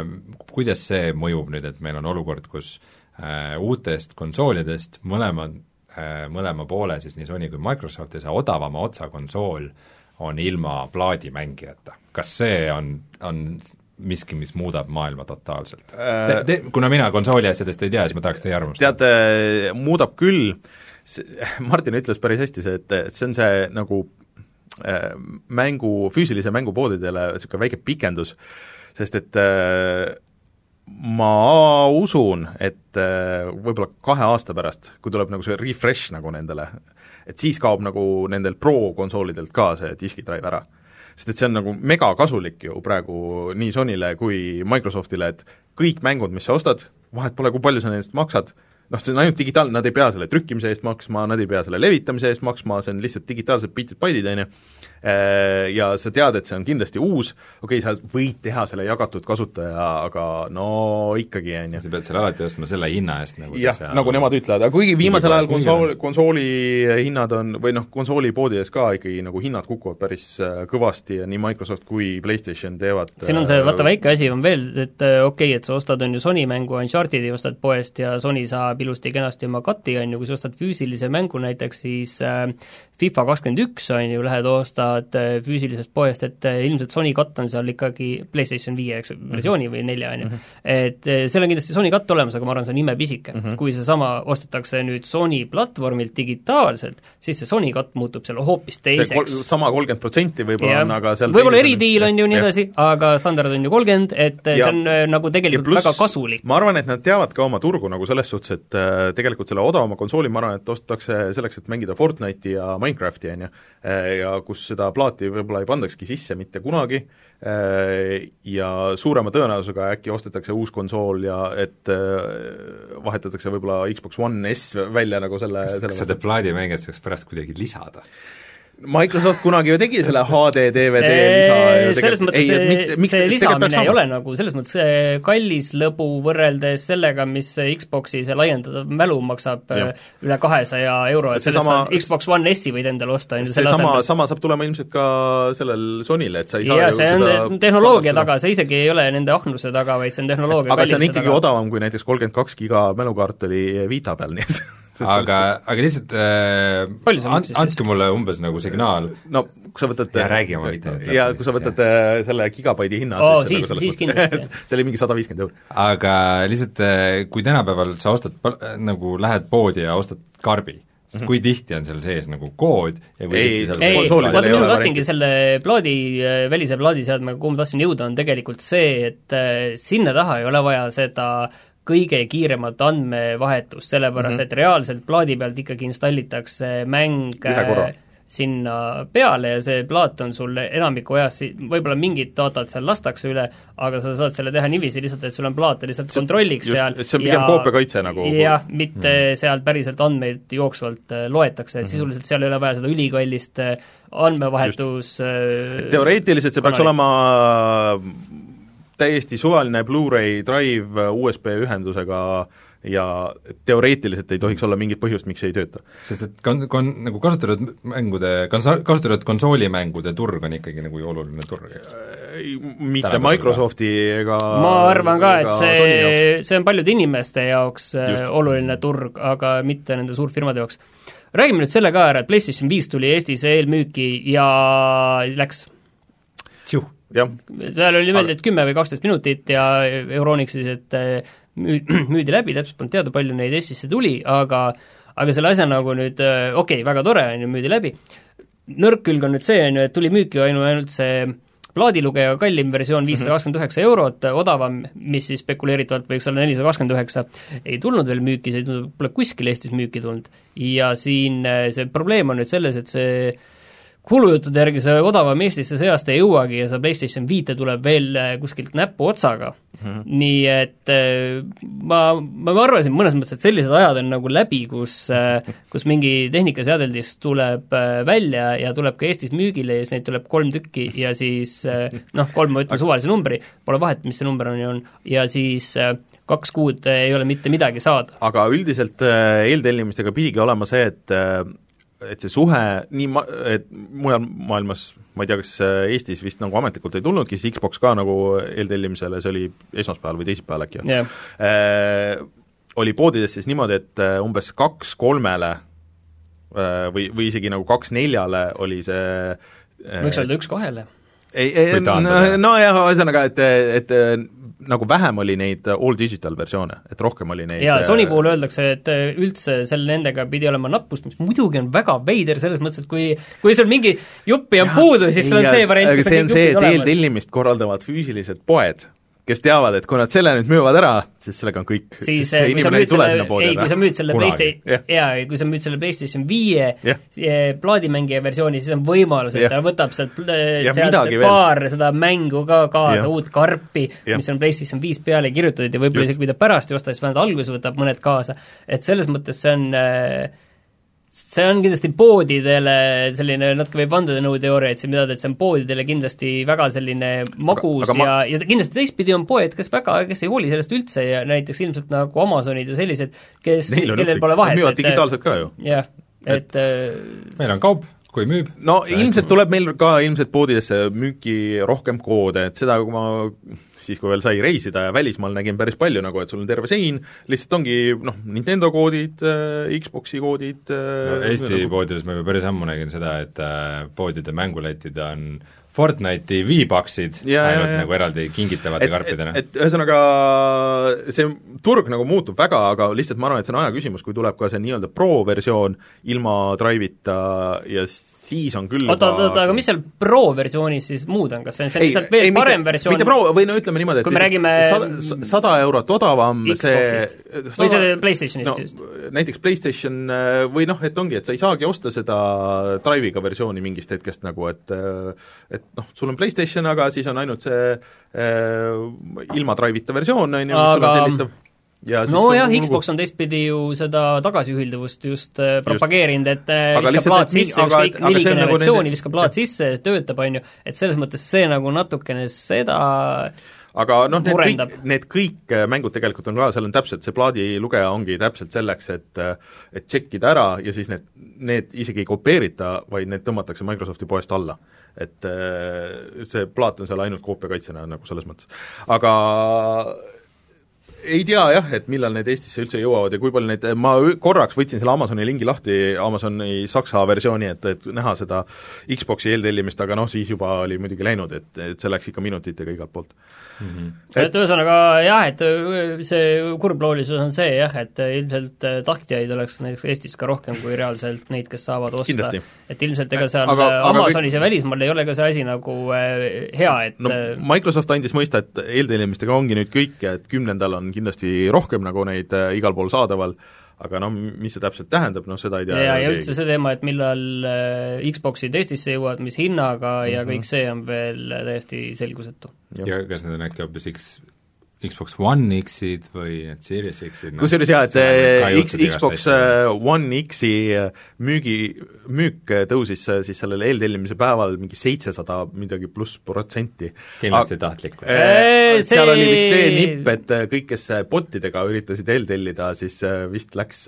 kuidas see mõjub nüüd, et meil on olukord, kus äh, uutest konsoolidest mõlema äh,, mõlema poole, siis nii Sony kui Microsofti see odavama otsa konsool on ilma plaadimängijata. kas see on, on miski, mis muudab maailma totaalselt äh,? Te, kuna mina konsooli asjadest ei tea, siis ma tahaks teie arvamust. teate, muudab küll, Martin ütles päris hästi see, et, et see on see nagu äh, mängu, füüsilise mängupoodidele niisugune väike pikendus, sest et äh, ma usun, et äh, võib-olla kahe aasta pärast, kui tuleb nagu see refresh nagu nendele, et siis kaob nagu nendel pro-konsoolidelt ka see diskidrive ära sest et see on nagu megakasulik ju praegu nii Sonyle kui Microsoftile, et kõik mängud, mis sa ostad, vahet pole, kui palju sa nendest maksad, noh, see on ainult digitaalne, nad ei pea selle trükkimise eest maksma, nad ei pea selle levitamise eest maksma, see on lihtsalt digitaalsed bitid-baidid, on ju, ja sa tead, et see on kindlasti uus, okei okay,, sa võid teha selle jagatud kasutaja, aga no ikkagi, on ju. sa pead selle alati ostma selle hinna eest, nagu jah, nagu nemad ütlevad, aga kuigi viimasel ajal konsool, konsooli hinnad on, või noh, konsoolipoodides ka ikkagi nagu hinnad kukuvad päris äh, kõvasti ja nii Microsoft kui PlayStation teevad siin on see, vaata väike asi on veel, et okei okay,, et sa ostad, on ju, Sony mängu Uncharted'i ostad poest ja Sony saab ilusti-kenasti oma kati, on ju, kui sa ostad füüsilise mängu näiteks, siis äh, FIFA kakskümmend üks, on ju, lähed ostad äh, füüsilisest poest, et äh, ilmselt Sony katt on seal ikkagi PlayStation viie, eks, versiooni või nelja, on ju. Mhm. et seal on kindlasti Sony katt olemas, aga ma arvan, see on imepisike mm. -hmm. kui seesama ostetakse nüüd Sony platvormilt digitaalselt, siis see Sony katt muutub seal hoopis teiseks. Kol sama kolmkümmend protsenti võib-olla on, aga seal võib-olla eridiil on ju nii edasi, aga standard on ju kolmkümmend, et ja. see on nagu tegelikult plus, väga kasulik. ma arvan, et nad teavad ka oma turgu nagu selles suhtes, et äh, tegelikult selle odavama konsooli ma arvan, et ostetakse selleks, et mängida Fortnite'i ja Minecrafti, on ju, äh, ja kus seda plaati võib-olla ei pandakski sisse mitte kunagi, äh, ja suurema tõenäosusega äkki ostetakse uus konsool ja et vahetatakse võib-olla Xbox One S välja nagu selle kas, kas seda plaadimängijat saaks pärast kuidagi lisada? Microsoft kunagi ju tegi selle HD DVD lisa ju selles mõttes ei, miks, miks, see lisamine ei ole nagu selles mõttes kallis lõbu võrreldes sellega, mis Xbox'i see laiendatud mälu maksab ja. üle kahesaja euro, et sellest sama, Xbox One S-i võid endale osta. see sama, sama saab tulema ilmselt ka sellel Sonyle, et sa ei saa ja, ju see on tehnoloogia taga, see isegi ei ole nende ahnuse taga, vaid see on tehnoloogia aga see on ikkagi taga. odavam kui näiteks kolmkümmend kaks giga mälukaart oli Vita peal, nii et aga, aga lihtsalt äh, and, andke mulle umbes nagu signaal. no kui sa võtad ja räägi oma video. ja kui sa võtad äh, selle gigabaidi hinna oh, siis, siis, siis kindlasti see oli mingi sada viiskümmend eurot. aga lihtsalt, äh, kui tänapäeval sa ostad, nagu lähed poodi ja ostad karbi, siis mhm. kui tihti on seal sees nagu kood ja kui ei, ei, vaata, mis ma tahtsingi selle plaadi, äh, välise plaadiseadmega, kuhu ma tahtsin jõuda, on tegelikult see, et sinna taha ei ole vaja seda kõige kiiremat andmevahetust, sellepärast mm -hmm. et reaalselt plaadi pealt ikkagi installitakse mäng sinna peale ja see plaat on sul enamiku ajast, võib-olla mingid datat seal lastakse üle, aga sa saad selle teha niiviisi lihtsalt, et sul on plaat lihtsalt kontrolliks just, seal see on pigem koopiakaitse nagu jah, mitte mm. sealt päriselt andmeid jooksvalt äh, loetakse, et mm -hmm. sisuliselt seal ei ole vaja seda ülikallist äh, andmevahetus teoreetiliselt see peaks olema täiesti suvaline Blu-ray drive USB ühendusega ja teoreetiliselt ei tohiks olla mingit põhjust, miks see ei tööta. sest et kon-, kon-, nagu kasutatud mängude, kasutatud konsoolimängude turg on ikkagi nagu ju oluline turg. mitte Microsofti ega ma arvan ka, et see, see on paljude inimeste jaoks äh, Just. oluline turg, aga mitte nende suurfirmade jaoks. räägime nüüd selle ka ära, et PlayStation viis tuli Eestis eelmüüki ja läks. Seal oli niimoodi, et kümme või kaksteist minutit ja Euronix siis, et äh, müü-, müüdi läbi, täpselt polnud teada, palju neid Eestisse tuli, aga aga selle asja nagu nüüd äh, okei okay,, väga tore, on ju, müüdi läbi, nõrk külg on nüüd see, on ju, et tuli müüki ainu-, ainult see plaadilugeja kallim versioon viissada kakskümmend üheksa eurot, odavam, mis siis spekuleeritavalt võiks olla nelisada kakskümmend üheksa, ei tulnud veel müüki, see pole kuskil Eestis müüki tulnud. ja siin äh, see probleem on nüüd selles, et see kuulujuttude järgi see odavam Eestisse see aasta ei jõuagi ja see PlayStation viite tuleb veel äh, kuskilt näpuotsaga mm. -hmm. nii et äh, ma, ma arvasin mõnes mõttes, et sellised ajad on nagu läbi, kus äh, kus mingi tehnikaseadeldis tuleb välja ja tuleb ka Eestis müügile ja siis neid tuleb kolm tükki ja siis noh, kolm ma ütlen suvalise numbri, pole vahet, mis see number on ja on, ja siis kaks kuud ei ole mitte midagi saada. aga üldiselt eeltellimistega pidigi olema see, et et see suhe nii ma-, et mujal maailmas, ma ei tea, kas äh, Eestis vist nagu ametlikult ei tulnudki, siis Xbox ka nagu eeltellimisele, see oli esmaspäeval või teisipäeval äkki yeah., äh, oli poodides siis niimoodi, et äh, umbes kaks kolmele äh, või, või isegi nagu kaks neljale oli see äh, võiks öelda üks kahele. Ei, ei, nojah, ühesõnaga, et, et nagu vähem oli neid all digital versioone, et rohkem oli neid jaa, Sony puhul öeldakse, et äh, üldse seal nendega pidi olema nappust, mis muidugi on väga veider selles mõttes, et kui kui sul mingi juppi on ja, puudu, siis sul on see variant, kus on kõik jupid olemas. eeltellimist korraldavad füüsilised poed kes teavad, et kui nad selle nüüd müüvad ära, siis sellega on kõik. siis kui sa müüd selle, ei, kui sa müüd selle PlayStation, jaa, kui sa müüd selle PlayStation viie yeah. plaadimängija versiooni, siis on võimalus, et yeah. ta võtab sealt, sealt paar veel. seda mängu ka kaasa yeah., uut karpi yeah., mis on PlayStation viis peale kirjutatud ja võib-olla isegi kui ta pärast ei osta, siis vähemalt alguses võtab mõned kaasa. et selles mõttes see on äh, see on kindlasti poodidele selline, natuke võib vandenõuteooriaid siin pidada, et see on poodidele kindlasti väga selline magus aga, aga ma... ja, ja kindlasti teistpidi on poed, kes väga, kes ei hooli sellest üldse ja näiteks ilmselt nagu Amazonid ja sellised, kes, kellel pole vahet. müüvad digitaalselt ka ju. jah, et, et äh, meil on kaup, kui müüb. no ilmselt tuleb meil ka ilmselt poodidesse müüki rohkem koode, et seda, kui ma siis kui veel sai reisida ja välismaal nägin päris palju nagu, et sul on terve sein, lihtsalt ongi noh, Nintendo koodid äh,, Xboxi koodid äh, no Eesti nagu... poodides ma juba päris ammu nägin seda, et äh, poodide mänguletid on Fortnite'i V-Bucksid ainult ja, nagu eraldi kingitavate karpidena. et, ühesõnaga see turg nagu muutub väga, aga lihtsalt ma arvan, et see on aja küsimus, kui tuleb ka see nii-öelda pro versioon ilma Drive'ita ja siis on küll oota, oota, oota, aga mis seal pro versioonis siis muud on, kas see on see lihtsalt veel ei, parem mitte, versioon? mitte pro, või no ütleme niimoodi, et kui me räägime sada, sada eurot odavam Xboxist. see sada, või see PlayStationist no, just? näiteks PlayStation äh, või noh, et ongi, et sa ei saagi osta seda Drive'iga versiooni mingist hetkest nagu, et et et noh, sul on PlayStation, aga siis on ainult see äh, ilma Drive'ita versioon, on ju, mis sul on tellitav nojah, Xbox on teistpidi ju seda tagasiühilduvust just äh, propageerinud, et äh, aga viskab plaat sisse, ükskõik neli generatsiooni nagu viskab plaat sisse, töötab, on ju, et selles mõttes see nagu natukene seda aga noh, need kõik, need kõik äh, mängud tegelikult on ka, seal on täpselt, see plaadilugeja ongi täpselt selleks, et et tšekkida ära ja siis need, need isegi ei kopeerita, vaid need tõmmatakse Microsofti poest alla. et see plaat on seal ainult koopiakaitsena nagu selles mõttes. aga ei tea jah, et millal need Eestisse üldse jõuavad ja kui palju neid, ma korraks võtsin selle Amazoni lingi lahti, Amazoni saksa versiooni, et, et näha seda Xboxi eeltellimist, aga noh, siis juba oli muidugi läinud, et, et see läks ikka minutitega igalt poolt mm. -hmm. et, et ühesõnaga jah, et see kurbloolisus on see jah, et ilmselt tahtjaid oleks näiteks Eestis ka rohkem kui reaalselt neid, kes saavad osta. et ilmselt ega seal aga, Amazonis aga... ja välismaal ei ole ka see asi nagu äh, hea, et no Microsoft andis mõista, et eeltellimistega ongi nüüd kõik ja et kümnendal on kindlasti rohkem nagu neid äh, igal pool saadaval, aga noh, mis see täpselt tähendab, noh seda ei tea ja, ja üldse see teema, et millal äh, Xboxid Eestisse jõuavad, mis hinnaga ja mm -hmm. kõik see on veel täiesti selgusetu. ja kas need on äkki hoopis X Xbox One X-id või need Series X-id no, kusjuures jaa, et see X, Xbox äh, One X-i äh, müügi, müük äh, tõusis siis sellel eeltellimise päeval mingi seitsesada midagi pluss protsenti. kindlasti tahtlik või äh,? seal see... oli vist see nipp, et kõik, kes botidega üritasid eeltellida, siis vist läks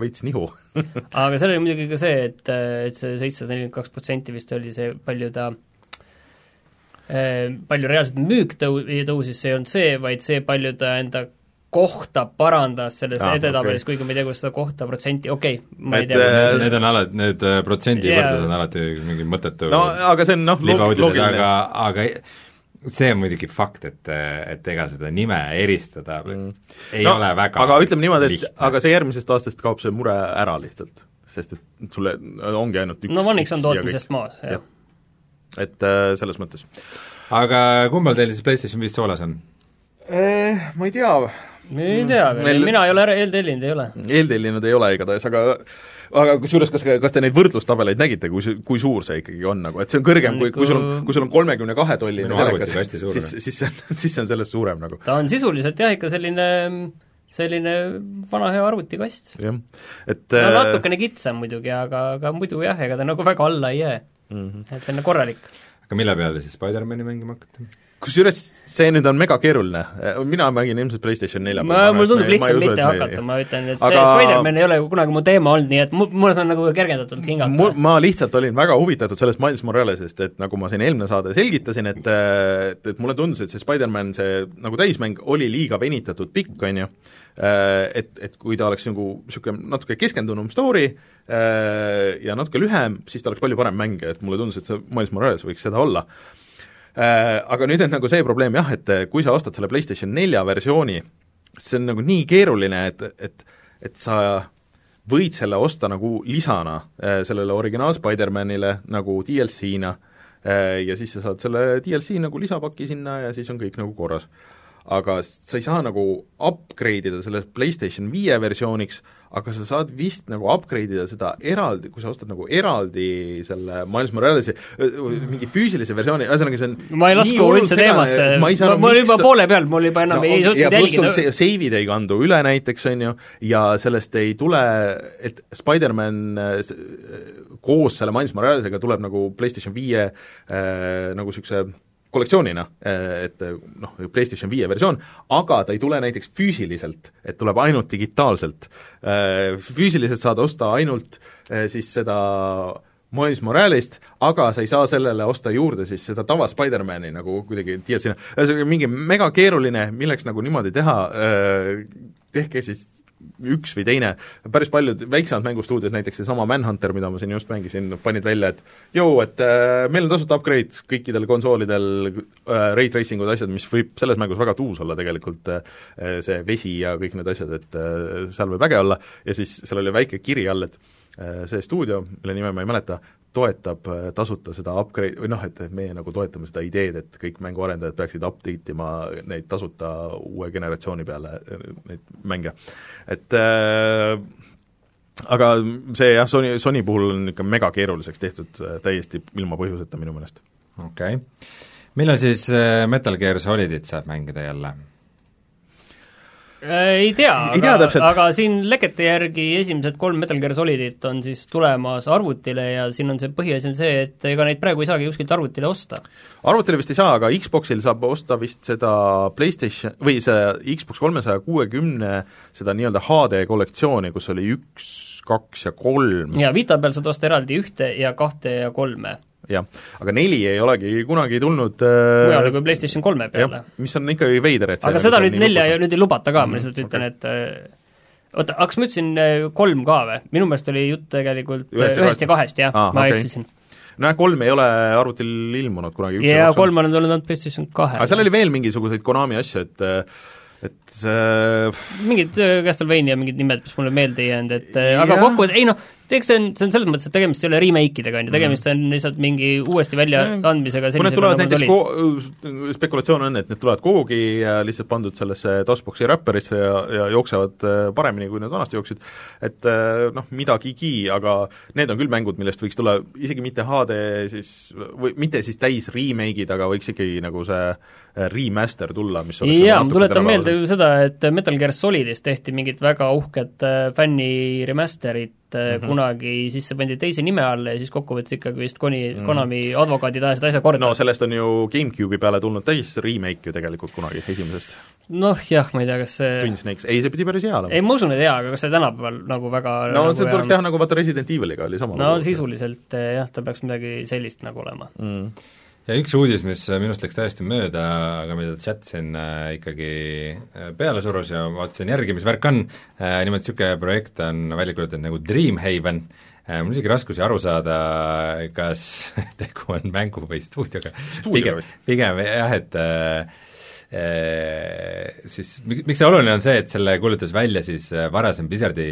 veits nihu aga seal oli muidugi ka see, et, et see seitsesada nelikümmend kaks protsenti vist oli see, palju ta Äh, palju reaalselt müük tõu-, tõusis, see ei olnud see, vaid see, palju ta enda kohta parandas selles ah, edetabelis okay., kuigi ma ei tea, kuidas seda kohta protsenti, okei okay,, ma et, ei tea äh,. Need on alati, need äh, protsendivõrdlused yeah. on alati mingi mõttetu no aga see on noh, loogiline. aga, aga see on muidugi fakt, et, et ega seda nime eristada mm. ei no, ole väga aga ütleme niimoodi, et aga see järgmisest aastast kaob see mure ära lihtsalt, sest et sulle ongi ainult üks no Onix on tootmisest maas, jah ja et äh, selles mõttes. aga kumbal teil siis PlayStation viis soolas on eh,? Ma ei tea. ei tea veel Meil..., mina ei ole eeltellinud, ei ole. eeltellinud ei ole igatahes, aga aga kusjuures, kas, kas te neid võrdlustabeleid nägite, kui see, kui suur see ikkagi on nagu, et see on kõrgem, kui, kui sul on, kui sul on kolmekümne kahe tolline telekas, siis, siis see on, siis see on sellest suurem nagu. ta on sisuliselt jah, ikka selline selline vana hea arvutikast. jah, et no äh, natukene kitsam muidugi, aga, aga muidu jah, ega ta nagu väga alla ei jää mm. -hmm. et selline korralik. aga mille peale siis Spider-mani mängima hakkate? Kusjuures see nüüd on mega keeruline, mina mängin ilmselt PlayStation nelja ma, mulle tundub lihtsam mitte me, hakata, ma ütlen, et aga... see Spider-man ei ole ju kunagi mu teema olnud, nii et mu, mul on nagu kergendatult hingata. ma lihtsalt olin väga huvitatud sellest Miles Moralesest, et nagu ma siin eelmine saade selgitasin, et et, et mulle tundus, et see Spider-man, see nagu täismäng oli liiga venitatud pikk, on ju, et, et kui ta oleks nagu niisugune natuke keskendunum story ja natuke lühem, siis ta oleks palju parem mäng, et mulle tundus, et see Miles Morales võiks seda olla. Äh, aga nüüd on nagu see probleem jah, et kui sa ostad selle PlayStation nelja versiooni, see on nagu nii keeruline, et, et et sa võid selle osta nagu lisana äh, sellele originaal Spider-manile nagu DLC-na äh, ja siis sa saad selle DLC nagu lisapaki sinna ja siis on kõik nagu korras. Aga sa ei saa nagu upgrade ida selle PlayStation viie versiooniks, aga sa saad vist nagu upgrade ida seda eraldi, kui sa ostad nagu eraldi selle Miles Moralesi mingi füüsilise versiooni, ühesõnaga see on ma ei lasku üldse teemasse, ma, ma, ma olin juba poole peal, mul juba enam no, ei suutnud jälgida. Save'id ei kandu üle näiteks, on ju, ja sellest ei tule, et Spider-man koos selle Miles Moralesega tuleb nagu PlayStation viie äh, nagu niisuguse kollektsioonina, et noh, PlayStation viie versioon, aga ta ei tule näiteks füüsiliselt, et tuleb ainult digitaalselt. Füüsiliselt saad osta ainult eh, siis seda Miles Moralist, aga sa ei saa sellele osta juurde siis seda tava Spider-mani nagu kuidagi DLC-na, ühesõnaga mingi mega keeruline, milleks nagu niimoodi teha, eh, tehke siis üks või teine, päris paljud väiksemad mängustuudiod, näiteks seesama Manhunter, mida ma siin just mängisin, panid välja, et jõu, et äh, meil on tasuta upgrade kõikidel konsoolidel äh,, ray tracing ud, asjad, mis võib selles mängus väga tuus olla tegelikult äh,, see vesi ja kõik need asjad, et äh, seal võib äge olla, ja siis seal oli väike kiri all, et äh, see stuudio, mille nime ma ei mäleta, toetab äh, tasuta seda upgrade, või noh, et meie nagu toetame seda ideed, et kõik mänguarendajad peaksid update ima neid tasuta uue generatsiooni peale, äh, neid mänge. et äh, aga see jah, Sony, Sony puhul on ikka mega keeruliseks tehtud äh, täiesti ilma põhjuseta minu meelest. okei okay.. millal siis Metal Gear Solidit saab mängida jälle? Ei tea, ei tea aga, aga siin lekete järgi esimesed kolm Metal Gear Solidit on siis tulemas arvutile ja siin on see põhiasi on see, et ega neid praegu ei saagi kuskilt arvutile osta. arvutile vist ei saa, aga Xboxil saab osta vist seda PlayStation või see Xbox kolmesaja kuuekümne seda nii-öelda HD kollektsiooni, kus oli üks, kaks ja kolm. jaa, Vita peal saad osta eraldi ühte ja kahte ja kolme jah, aga neli ei olegi kunagi tulnud mujale äh, kui PlayStation kolme peale. mis on ikkagi veider, et aga seda nüüd nelja ja nüüd ei lubata ka, ma lihtsalt mm, ütlen okay., et äh, oota, aga kas ma ütlesin äh, kolm ka või? minu meelest oli jutt tegelikult ühest, ühest ja kahest, jah ah,, ma okay. eksisin nojah, kolm ei ole arvutil ilmunud kunagi. jaa, kolm on tulnud ainult PlayStation kahe. aga seal oli veel mingisuguseid Konami asju, et et äh... mingid Castlevania mingid nimed, mis mulle meelde ei jäänud, et aga kokkuvõttes, ei noh, eks see on, see on selles mõttes, et tegemist ei ole remake idega, on ju, tegemist on lihtsalt mingi uuesti väljaandmisega kui need tulevad näiteks ko-, spekulatsioon on, et need tulevad kuhugi ja lihtsalt pandud sellesse DOS-boxi räpperisse ja, ja jooksevad äh, paremini, kui nad vanasti jooksid, et äh, noh, midagigi, aga need on küll mängud, millest võiks tulla isegi mitte HD siis, või mitte siis täis remake'id, aga võiks ikkagi nagu see äh, remaster tulla, mis oleks jaa, ma tuletan meelde ju seda, et Metal Gear Solidist tehti mingit väga uhket fänni remaster'it mm -hmm. kunagi sisse pandi teise nime alla ja siis kokkuvõttes ikkagi vist Koni mm. Konami advokaadid ajasid asja korda. no sellest on ju GameCube'i peale tulnud täis remake ju tegelikult kunagi, esimesest. noh jah, ma ei tea, kas see Twin Snakes, ei, see pidi päris hea olema. ei, ma usun, et hea, aga kas see tänapäeval nagu väga no nagu see tuleks teha nagu vaata Resident Eviliga oli sama no lugu. sisuliselt jah, ta peaks midagi sellist nagu olema mm ja üks uudis, mis minust läks täiesti mööda, aga mida chat siin äh, ikkagi äh, peale surus ja vaatasin järgi, mis värk on äh,, nimelt niisugune projekt on välja kuulutatud nagu Dreamhaven mul on isegi raskusi aru saada, kas tegu on mängu või stuudioga. pigem, pigem jah, et äh siis miks, miks see oluline on see, et selle kuulutas välja siis varasem Blizzardi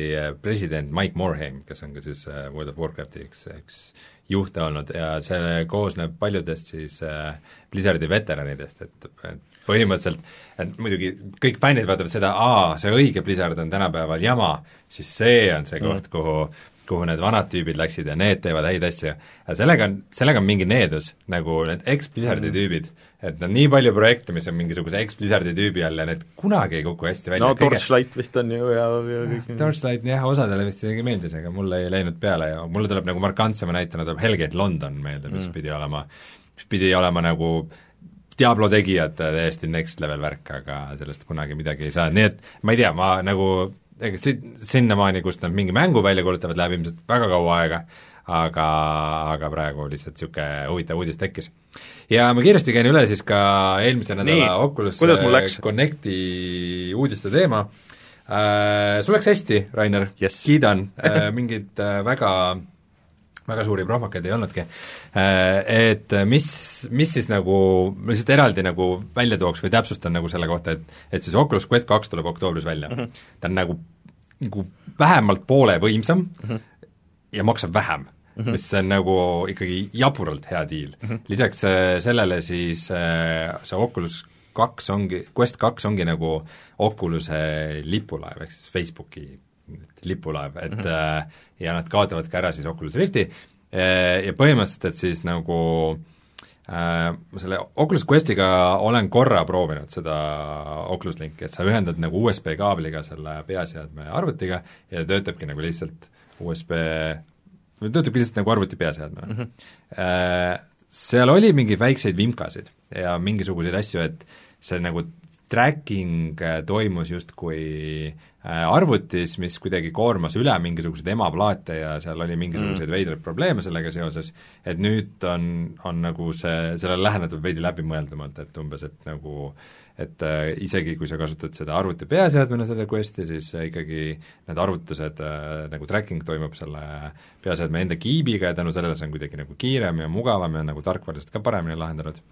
president Mike Morhaime, kes on ka siis World of Warcrafti üks, üks juhte olnud ja see koosneb paljudest siis äh, Blizzardi veteranidest, et, et põhimõtteliselt, et muidugi kõik fännid vaatavad seda, aa, see õige Blizzard on tänapäeval jama, siis see on see koht mm., kuhu kuhu need vanad tüübid läksid ja need teevad häid asju. aga sellega on, sellega on mingi needus, nagu need ex-Blizzardi mm. tüübid, et on nii palju projekte, mis on mingisuguse ex-Blizzardi tüübi all ja need kunagi ei kuku hästi välja. no Kõige... Torchlight vist on ju ja, ja kõik Torchlight jah, osadele vist isegi meeldis, aga mulle ei läinud peale ja mulle tuleb nagu markantsema näitena tuleb Hellgate London meelde, mis mm. pidi olema, mis pidi olema nagu Diablo tegijad täiesti next level värk, aga sellest kunagi midagi ei saanud, nii et ma ei tea, ma nagu ega si-, sinnamaani, kust nad mingi mängu välja kuulutavad, läheb ilmselt väga kaua aega, aga, aga praegu lihtsalt niisugune huvitav uudis tekkis. ja ma kiiresti käin üle siis ka eelmise nädala Nii, Oculus Connecti uudiste teema äh,, sul läks hästi, Rainer yes., kiidan äh,, mingid äh, väga väga suuri prohmakaid ei olnudki. Äh, et mis, mis siis nagu, ma lihtsalt eraldi nagu välja tooks või täpsustan nagu selle kohta, et et siis Oculus Quest kaks tuleb oktoobris välja mm. -hmm. ta on nagu, nagu vähemalt poole võimsam mm -hmm. ja maksab vähem mm, -hmm. mis on nagu ikkagi jaburalt hea diil mm. -hmm. lisaks äh, sellele siis äh, see Oculus kaks ongi, Quest kaks ongi nagu Oculus'e lipulaev, ehk siis Facebooki lipulaev, et mm -hmm. ja nad kaotavadki ära siis Oculus Rifti äh, ja põhimõtteliselt, et siis nagu äh, ma selle Oculus Questiga olen korra proovinud seda Oculus Linki, et sa ühendad nagu USB kaabliga selle peaseadme arvutiga ja ta töötabki nagu lihtsalt USB, töötabki lihtsalt nagu arvuti peaseadmena mm. -hmm. Seal oli mingeid väikseid vimkasid ja mingisuguseid asju, et see nagu tracking toimus justkui äh, Äh, arvutis, mis kuidagi koormas üle mingisuguseid emaplaate ja seal oli mingisuguseid mm. veidraid probleeme sellega seoses, et nüüd on, on nagu see, sellele lähenetud veidi läbimõeldumalt, et umbes, et nagu et äh, isegi, kui sa kasutad seda arvuti peaseadmena, seda Questi, siis äh, ikkagi need arvutused äh,, nagu tracking toimub selle peaseadme enda kiibiga ja tänu sellele see on kuidagi nagu kiirem ja mugavam ja nagu tarkvaraliselt ka paremini lahendanud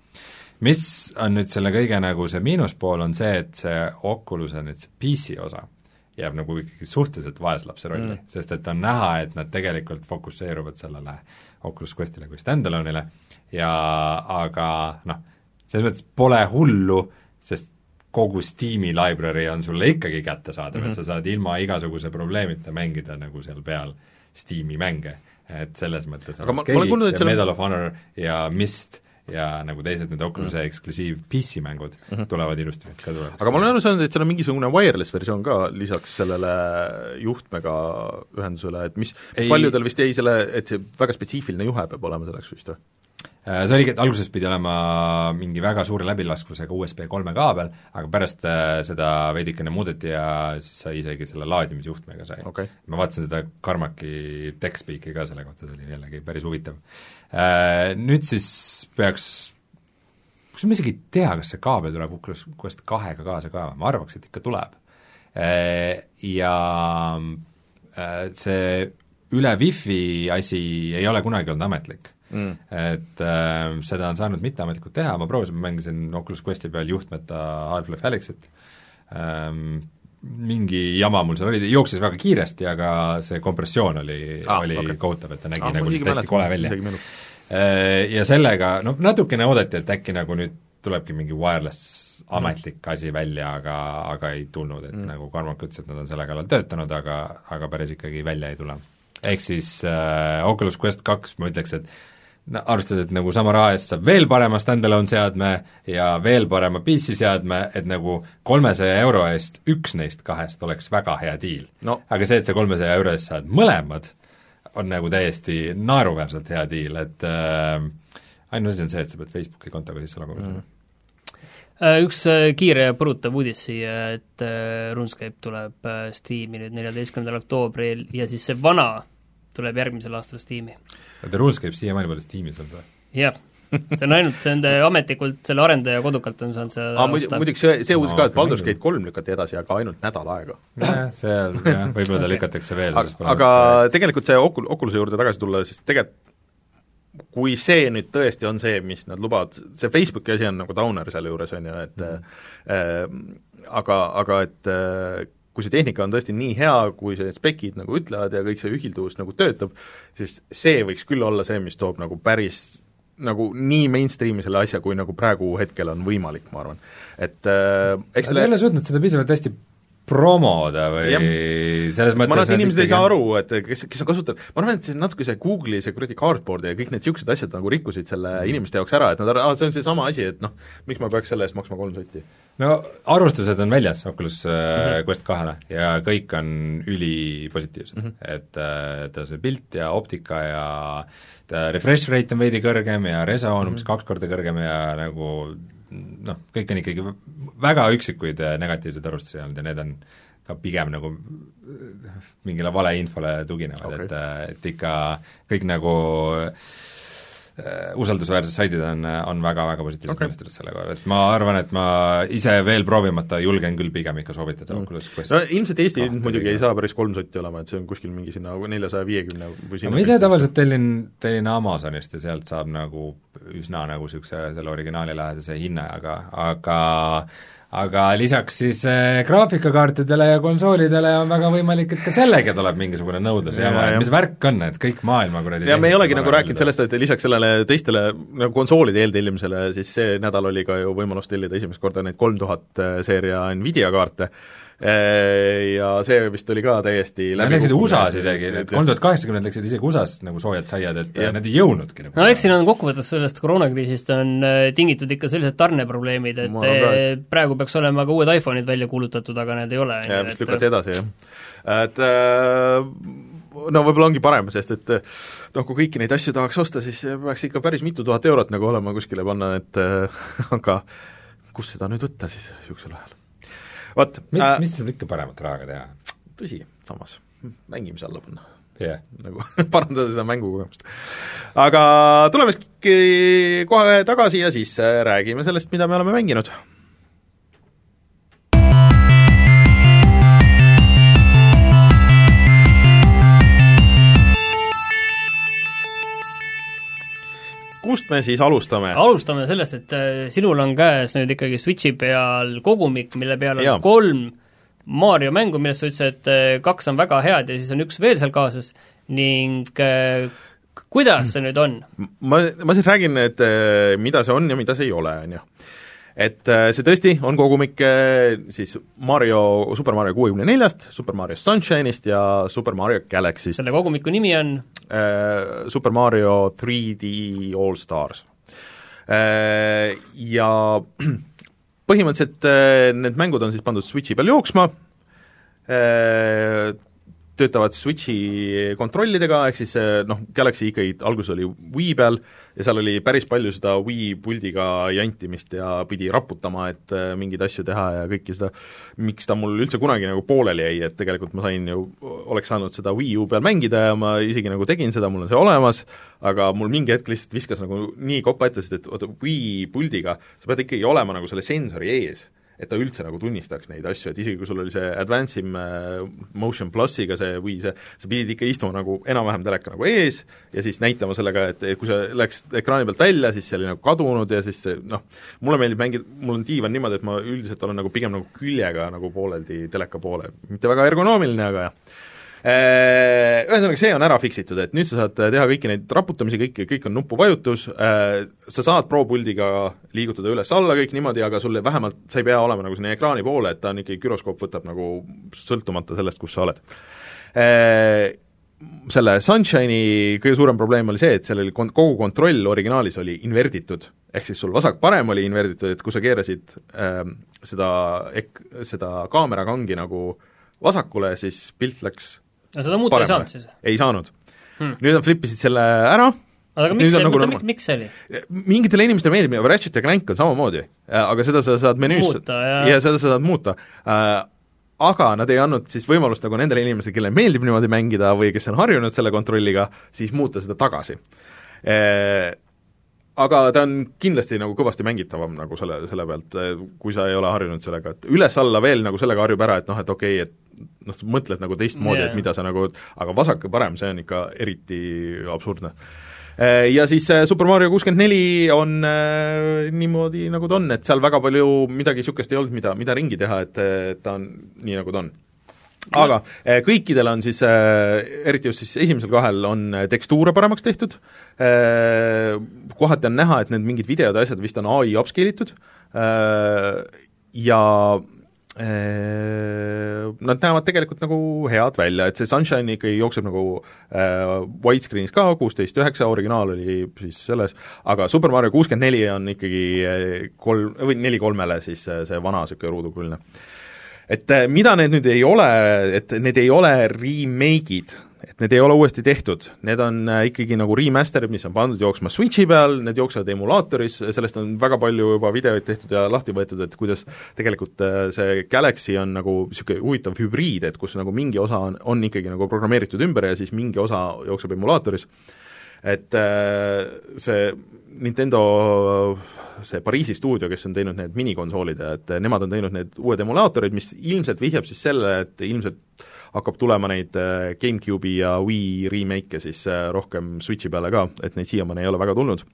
mis on nüüd selle kõige nagu see miinuspool, on see, et see Oculus'e nüüd see PC osa jääb nagu ikkagi suhteliselt vaeslapse rolli mm., sest et on näha, et nad tegelikult fokusseeruvad sellele Oculus Questile kui stand-alone'ile ja aga noh, selles mõttes pole hullu, sest kogu Steam'i library on sulle ikkagi kättesaadav mm, -hmm. et sa saad ilma igasuguse probleemita mängida nagu seal peal Steam'i mänge. et selles mõttes aga olen kuulnud, et seal Medal of Honor ja Mist ja nagu teised need Oculus'e mm. eksklusiiv PC-mängud mm -hmm. tulevad ilusti ka tulevad. aga ma olen aru saanud, et seal on mingisugune wireless versioon ka lisaks sellele juhtmega ühendusele, et mis, mis paljudel vist jäi selle, et see väga spetsiifiline juhe peab olema selleks vist või? Äh, see oligi, et alguses pidi olema mingi väga suure läbilaskvusega USB kolme kaabel, aga pärast äh, seda veidikene muudeti ja siis sai isegi selle laadimisjuhtmega sai okay.. ma vaatasin seda Carmacki TechSpeaki ka selle kohta, see oli jällegi päris huvitav nüüd siis peaks kas ma isegi ei tea, kas see kaabel tuleb Quest kahega kaasa ka, ma arvaks, et ikka tuleb. Äh, ja äh, see üle Wi-Fi asi ei ole kunagi olnud ametlik. Mm.. et äh, seda on saanud mitteametlikult teha, ma proovisin, ma mängisin Oculus Questi peal juhtmeta Half-Life Alyxit. Ähm,, mingi jama mul seal oli, jooksis väga kiiresti, aga see kompressioon oli ah,, oli okay. kohutav, et ta nägi ah, nagu lihtsalt hästi kole välja. Äh, ja sellega, no natukene oodati, et äkki nagu nüüd tulebki mingi wireless ametlik mm. asi välja, aga, aga ei tulnud, et mm. nagu Carmack ütles, et nad on selle kallal töötanud, aga, aga päris ikkagi välja ei tule. ehk siis äh, Oculus Quest kaks, ma ütleks, et arvestades, et nagu sama raha eest saab veel parema stand-alone seadme ja veel parema PC seadme, et nagu kolmesaja euro eest üks neist kahest oleks väga hea diil no.. aga see, et sa kolmesaja euro eest saad mõlemad, on nagu täiesti naeruväärselt hea diil, et äh, ainus asi on see, et sa pead Facebooki kontoga sisse loguma mm. Üks äh, kiire ja põrutav uudis siia, et äh, RuneScape tuleb Steam'i nüüd neljateistkümnendal oktoobril ja siis see vana tuleb järgmisel aastal Steam'i. Oota, RuneScape siiamaani pole Steamis olnud või? jah, see on ainult nende ametlikult, selle arendaja kodukalt on saanud seda ah, osta. muidugi see, see uudis ka, et Baldur's Gate kolm lükati edasi, aga ainult nädal aega. jah, seal jah, võib-olla ta lükatakse veel aga, aga tegelikult see Ocul-, Oculus'e juurde tagasi tulla, siis tegelikult kui see nüüd tõesti on see, mis nad lubavad, see Facebooki asi on nagu downer selle juures, on ju, et mm. äh, aga, aga et äh, kui see tehnika on tõesti nii hea, kui see spekid nagu ütlevad ja kõik see ühilduvus nagu töötab, siis see võiks küll olla see, mis toob nagu päris nagu nii mainstream'i selle asja, kui nagu praegu hetkel on võimalik, ma arvan. et äh, eks Nad ei ole suutnud seda piisavalt hästi promoda või ja. selles mõttes ma arvan, et inimesed ei saa aru, et kes, kes on kasutanud, ma arvan, et see natuke see Google'i see kuradi cardboard ja kõik need niisugused asjad nagu rikkusid selle mm. inimeste jaoks ära, et nad arvavad, see on seesama asi, et noh, miks ma peaks selle eest maksma kolm sotti. no arvustused on väljas Oculus mm -hmm. Quest kahele ja kõik on ülipositiivsed mm, -hmm. et äh, ta see pilt ja optika ja refresh rate on veidi kõrgem ja reso on umbes mm -hmm. kaks korda kõrgem ja nagu noh, kõik on ikkagi väga üksikuid äh, negatiivseid arvustusi olnud ja need on ka pigem nagu äh, mingile valeinfole tuginevad okay., et, äh, et ikka kõik nagu usaldusväärsed saidid on, on väga-väga positiivselt okay. meelestatud selle koha pealt, ma arvan, et ma ise veel proovimata julgen küll pigem ikka soovitada mm. Oculus Quest no ilmselt Eesti muidugi ei saa päris kolm sotti olema, et see on kuskil mingi sinna neljasaja viiekümne või sinna no ma ise tavaliselt tellin, tellin Amazonist ja sealt saab nagu üsna nagu niisuguse selle originaali lähedase hinnaga, aga aga lisaks siis äh, graafikakaartidele ja konsoolidele on väga võimalik, et ka sellega tuleb mingisugune nõudlus. Ja, ja mis värk on, et kõik maailma kuradi ja me ei olegi nagu rääkinud sellest, et lisaks sellele teistele nagu konsoolide eeltellimisele, siis see nädal oli ka ju võimalus tellida esimest korda neid kolm tuhat äh, seeria Nvidia kaarte, ja see vist oli ka täiesti Nad läksid USA-s isegi, need kolm tuhat kaheksakümmend läksid isegi USA-s nagu soojad saiad, et ja. nad ei jõudnudki nagu no eks siin on kokkuvõttes sellest koroonakriisist on äh, tingitud ikka sellised tarneprobleemid, et ka, äh, et... praegu peaks olema ka uued iPhone'id välja kuulutatud, aga need ei ole. jah, vist lükati edasi, jah. et no võib-olla ongi parem, sest et noh, kui kõiki neid asju tahaks osta, siis peaks ikka päris mitu tuhat eurot nagu olema kuskile panna, et aga kust seda nüüd võtta siis niisugusel ajal? Vot mis äh,, mis sul ikka paremat rahaga teha? tõsi, samas, mängimise alla panna yeah.. nagu parandada seda mängukogemust. aga tuleme kohe tagasi ja siis äh, räägime sellest, mida me oleme mänginud kust me siis alustame? alustame sellest, et äh, sinul on käes nüüd ikkagi Switchi peal kogumik, mille peal on ja. kolm Mario mängu, millest sa ütlesid, et äh, kaks on väga head ja siis on üks veel seal kaasas ning äh, kuidas see nüüd on? ma, ma siis räägin, et mida see on ja mida see ei ole, on ju et äh, see tõesti on kogumik äh, siis Mario, Super Mario kuuekümne neljast, Super Mario Sunshine'ist ja Super Mario Galaxy'st. selle kogumiku nimi on? Äh, Super Mario 3D All Stars. Ja põhimõtteliselt need mängud on siis pandud Switchi peal jooksma, töötavad Switchi kontrollidega, ehk siis noh, Galaxy ikkagi alguses oli Wii peal ja seal oli päris palju seda Wii puldiga jantimist ja pidi raputama, et äh, mingeid asju teha ja kõike seda, miks ta mul üldse kunagi nagu pooleli jäi, et tegelikult ma sain ju, oleks saanud seda Wii U peal mängida ja ma isegi nagu tegin seda, mul on see olemas, aga mul mingi hetk lihtsalt viskas nagu nii kopa ette, sest et oota, Wii puldiga sa pead ikkagi olema nagu selle sensori ees et ta üldse nagu tunnistaks neid asju, et isegi kui sul oli see Advance'im äh, Motion Plussiga see või see, sa pidid ikka istuma nagu enam-vähem teleka nagu ees ja siis näitama sellega, et kui see läks ekraani pealt välja, siis see oli nagu kadunud ja siis see noh, mulle meeldib mängida, mul on diivan niimoodi, et ma üldiselt olen nagu pigem nagu küljega nagu pooleldi teleka poole, mitte väga ergonoomiline, aga jah ühesõnaga, see on ära fix itud, et nüüd sa saad teha kõiki neid raputamisi, kõik, kõik on nupuvajutus, äh, sa saad Pro-puldiga liigutada üles-alla kõik niimoodi, aga sul vähemalt, sa ei pea olema nagu sinna ekraani poole, et ta on ikkagi, güroskoop võtab nagu sõltumata sellest, kus sa oled. Äh, selle Sunshine'i kõige suurem probleem oli see, et seal oli kon-, kogu kontroll originaalis oli inverditud. ehk siis sul vasak-parem oli inverditud, et kui sa keerasid äh, seda ek-, seda kaamerakangi nagu vasakule, siis pilt läks no seda muuta ei saanud siis? ei saanud. Hmm.. nüüd nad flippisid selle ära, aga miks see, nagu miks, miks see oli? mingitele inimestele meeldib, Ratchet ja Clank on samamoodi, aga seda sa saad menüüs ja. ja seda sa saad muuta. Äh, aga nad ei andnud siis võimalust nagu nendele inimestele, kellele meeldib niimoodi mängida või kes on harjunud selle kontrolliga, siis muuta seda tagasi. Äh, aga ta on kindlasti nagu kõvasti mängitavam nagu selle, selle pealt, kui sa ei ole harjunud sellega, et üles-alla veel nagu sellega harjub ära, et noh, et okei okay,, et noh, sa mõtled nagu teistmoodi yeah., et mida sa nagu, aga vasak ja parem, see on ikka eriti absurdne. Ja siis äh, Super Mario kuuskümmend neli on äh, niimoodi, nagu ta on, et seal väga palju midagi niisugust ei olnud, mida, mida ringi teha, et ta on nii, nagu ta on aga eh, kõikidel on siis, eh, eriti just siis esimesel kahel, on eh, tekstuure paremaks tehtud, kohati on näha, et need mingid videod ja asjad vist on ai upscale itud. Ja nad näevad tegelikult nagu head välja, et see Sunshine ikkagi jookseb nagu äh, widescreen'is ka, kuusteist üheksa, originaal oli siis selles, aga Super Mario kuuskümmend neli on ikkagi kolm, või neli kolmele siis see vana niisugune ruudukujuline et äh, mida need nüüd ei ole, et need ei ole remake'id, et need ei ole uuesti tehtud, need on äh, ikkagi nagu remaster'id, mis on pandud jooksma Switchi peal, need jooksevad emulaatoris, sellest on väga palju juba videoid tehtud ja lahti võetud, et kuidas tegelikult äh, see Galaxy on nagu niisugune huvitav hübriid, et kus nagu mingi osa on, on ikkagi nagu programmeeritud ümber ja siis mingi osa jookseb emulaatoris, et see Nintendo see Pariisi stuudio, kes on teinud need minikonsoolid et nemad on teinud need uued emulaatorid, mis ilmselt vihjab siis sellele, et ilmselt hakkab tulema neid äh, GameCube'i ja Wii remake'e siis äh, rohkem Switchi peale ka, et neid siiamaani ei ole väga tulnud.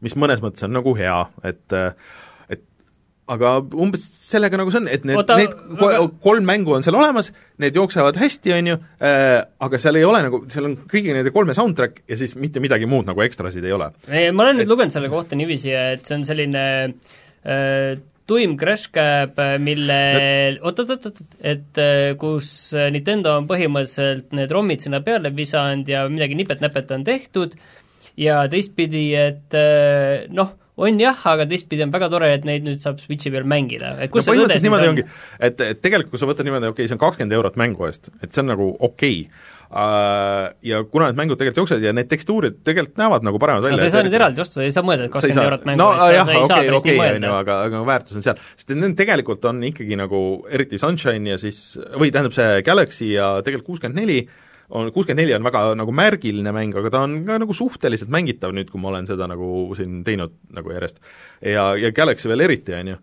mis mõnes mõttes on nagu hea, et äh, aga umbes sellega nagu see on, et need, need no, kolm mängu on seal olemas, need jooksevad hästi, on ju äh,, aga seal ei ole nagu, seal on kõigi nende kolme soundtrack ja siis mitte midagi muud nagu ekstrasid ei ole. ma olen et... nüüd lugenud selle kohta niiviisi, et see on selline äh, tuim crash cab, mille oot-oot-oot, et äh, kus Nintendo on põhimõtteliselt need ROM-id sinna peale visanud ja midagi nipet-näpet on tehtud ja teistpidi, et äh, noh, on jah, aga teistpidi on väga tore, et neid nüüd saab Switchi peal mängida, et kus no, see tõde siis on? ongi, et, et tegelikult kui sa võtad niimoodi, okei okay,, see on kakskümmend eurot mängu eest, et see on nagu okei okay. Uh, ja kuna need mängud tegelikult jooksevad ja need tekstuurid tegelikult näevad nagu paremad välja no sa ei saa neid eraldi osta, sa ei saa mõelda, et kakskümmend eurot mängu no, eest, sa ei saa päris nii mõelda. aga, aga väärtus on seal, sest need tegelikult on ikkagi nagu, eriti Sunshine ja siis, või tähendab, see Galaxy ja tegelikult kuuskümmend neli, on, kuuskümmend neli on väga nagu märgiline mäng, aga ta on ka nagu suhteliselt mängitav nüüd, kui ma olen seda nagu siin teinud nagu järjest. ja, ja Galaxy veel eriti, on ju.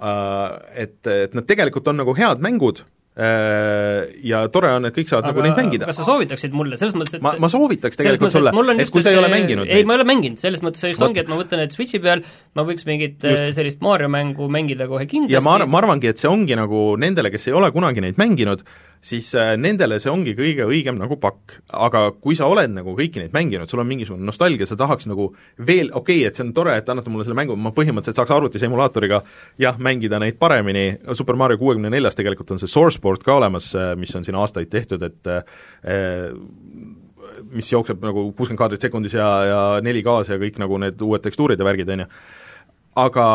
Äh, et, et nad tegelikult on nagu head mängud, ja tore on, et kõik saavad nagu neid mängida. kas sa soovitaksid mulle, selles mõttes, et ma, ma soovitaks tegelikult sulle, et, kui sa ei ole mänginud ei, ma ei ole mänginud, selles mõttes just ongi, et ma võtan need Switchi peal, ma võiks mingit just. Äh, sellist Mario mängu mängida kohe kindlasti ja ma, ma arvangi, et see ongi nagu nendele, kes ei ole kunagi neid mänginud, siis äh, nendele see ongi kõige õigem nagu pakk. aga kui sa oled nagu kõiki neid mänginud, sul on mingisugune nostalgia, sa tahaks nagu veel, okei okay,, et see on tore, et te annate mulle selle mängu, ma põhimõtteliselt saaks arvutis emulaatoriga jah, mängida neid paremini, Super Mario kuuekümne neljas tegelikult on see Source port ka olemas, äh, mis on siin aastaid tehtud, et äh, mis jookseb nagu kuuskümmend kaadrit sekundis ja, ja 4K-s ja kõik nagu need uued tekstuurid ja värgid, on ju. aga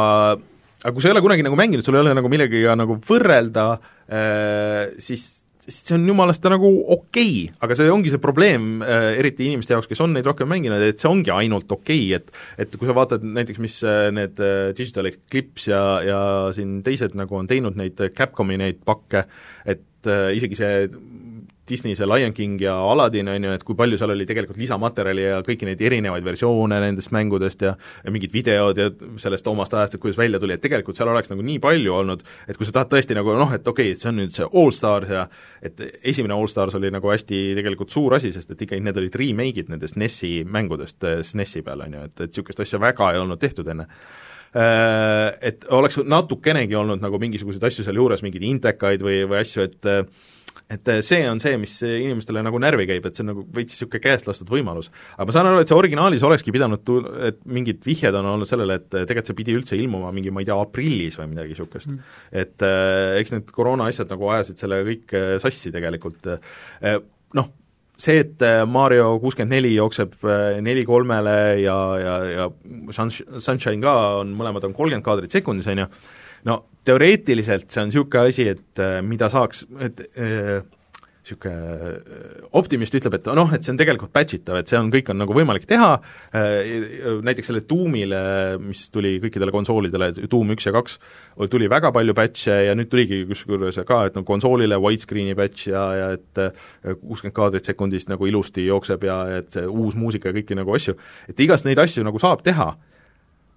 aga kui sa ei ole kunagi nagu mänginud, sul ei ole nagu millegagi nagu võrrelda äh,, siis see on jumalast nagu okei okay., aga see ongi see probleem äh,, eriti inimeste jaoks, kes on neid rohkem mänginud, et see ongi ainult okei okay., et et kui sa vaatad näiteks, mis äh, need äh, Digital Eclipse ja, ja siin teised nagu on teinud neid Capcomi neid pakke, et isegi see Disney see Lion King ja Aladdin, on ju, et kui palju seal oli tegelikult lisamaterjali ja kõiki neid erinevaid versioone nendest mängudest ja ja mingid videod ja sellest omast ajast, et kuidas välja tuli, et tegelikult seal oleks nagu nii palju olnud, et kui sa tahad tõesti nagu noh, et okei okay,, et see on nüüd see All Stars ja et esimene All Stars oli nagu hästi tegelikult suur asi, sest et ikkagi need olid remake'id nendest NES-i mängudest SNES-i peal, on ju, et, et niisugust asja väga ei olnud tehtud enne. Äh, et oleks natukenegi olnud nagu mingisuguseid asju seal juures, mingeid intekaid või, või asju, et et äh, see on see, mis inimestele nagu närvi käib, et see on nagu veits niisugune käest lastud võimalus. aga ma saan aru, et see originaalis olekski pidanud tu-, et mingid vihjed on olnud sellele, et tegelikult see pidi üldse ilmuma mingi, ma ei tea, aprillis või midagi niisugust mm.. et äh, eks need koroona asjad nagu ajasid selle kõik äh, sassi tegelikult. Äh,, noh, see, et äh, Mario kuuskümmend neli jookseb äh, neli kolmele ja, ja, ja Sunshine ka on, mõlemad on kolmkümmend kaadrit sekundis, on ju, no teoreetiliselt see on niisugune asi, et äh, mida saaks, et niisugune äh, äh, optimist ütleb, et noh, et see on tegelikult patch itav, et see on, kõik on nagu võimalik teha, näiteks selle Doomile, mis tuli kõikidele konsoolidele, Doom üks ja kaks, tuli väga palju patch'e ja nüüd tuligi kusjuures ka, et no konsoolile widescreen'i patch ja, ja et kuuskümmend kaadrit sekundis nagu ilusti jookseb ja et see uus muusika ja kõiki nagu asju, et igast neid asju nagu saab teha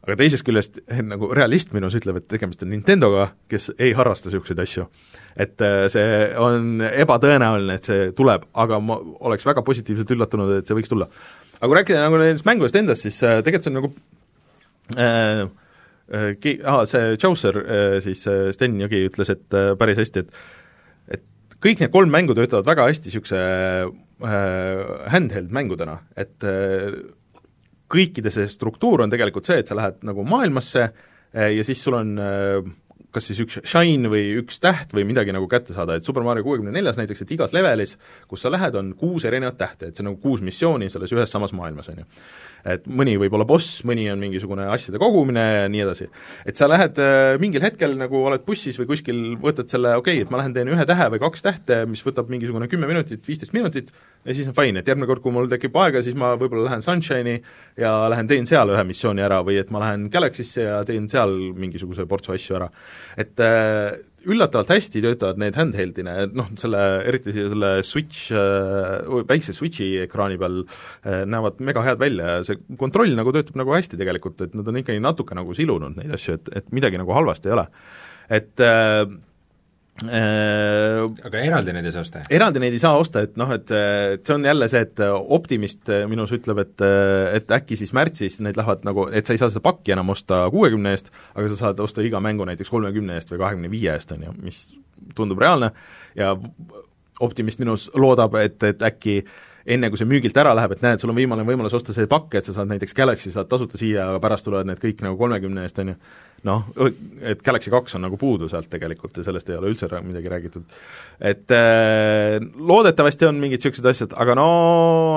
aga teisest küljest nagu realist minus ütleb, et tegemist on Nintendoga, kes ei harrasta niisuguseid asju. et äh, see on ebatõenäoline, et see tuleb, aga ma oleks väga positiivselt üllatunud, et see võiks tulla. aga kui rääkida nagu nendest mängudest endast, siis äh, tegelikult see on nagu äh, ki-, aa, see Chaucer äh,, siis Sten Jõgi ütles, et äh, päris hästi, et et kõik need kolm mängu töötavad väga hästi niisuguse äh, handheld mängudena, et äh, kõikide see struktuur on tegelikult see, et sa lähed nagu maailmasse eh, ja siis sul on eh, kas siis üks shine või üks täht või midagi nagu kätte saada, et Super Mario kuuekümne neljas näiteks, et igas levelis, kus sa lähed, on kuus erinevat tähte, et see on nagu kuus missiooni selles ühes samas maailmas, on ju et mõni võib olla boss, mõni on mingisugune asjade kogumine ja nii edasi. et sa lähed äh, mingil hetkel nagu oled bussis või kuskil, võtad selle, okei okay,, et ma lähen teen ühe tähe või kaks tähte, mis võtab mingisugune kümme minutit, viisteist minutit, ja siis on fine, et järgmine kord, kui mul tekib aega, siis ma võib-olla lähen Sunshine'i ja lähen teen seal ühe missiooni ära või et ma lähen Galaxy'sse ja teen seal mingisuguse portsu asju ära. et äh, üllatavalt hästi töötavad need handheld'ina, et noh, selle, eriti selle Switch äh,, väikse Switchi ekraani peal äh, näevad mega head välja ja see kontroll nagu töötab nagu hästi tegelikult, et nad on ikkagi natuke nagu silunud neid asju, et, et midagi nagu halvasti ei ole. et äh, aga eraldi neid ei saa osta? eraldi neid ei saa osta, et noh, et, et see on jälle see, et optimist minus ütleb, et et äkki siis märtsis need lähevad nagu, et sa ei saa seda pakki enam osta kuuekümne eest, aga sa saad osta iga mängu näiteks kolmekümne eest või kahekümne viie eest, on ju, mis tundub reaalne ja optimist minus loodab, et, et äkki enne, kui see müügilt ära läheb, et näed, sul on viimane võimalus osta see pakk, et sa saad näiteks Galaxy saad tasuta siia, aga pärast tulevad need kõik nagu kolmekümne eest, on ju, noh, et Galaxy kaks on nagu puudu sealt tegelikult ja sellest ei ole üldse midagi räägitud. et äh, loodetavasti on mingid niisugused asjad, aga no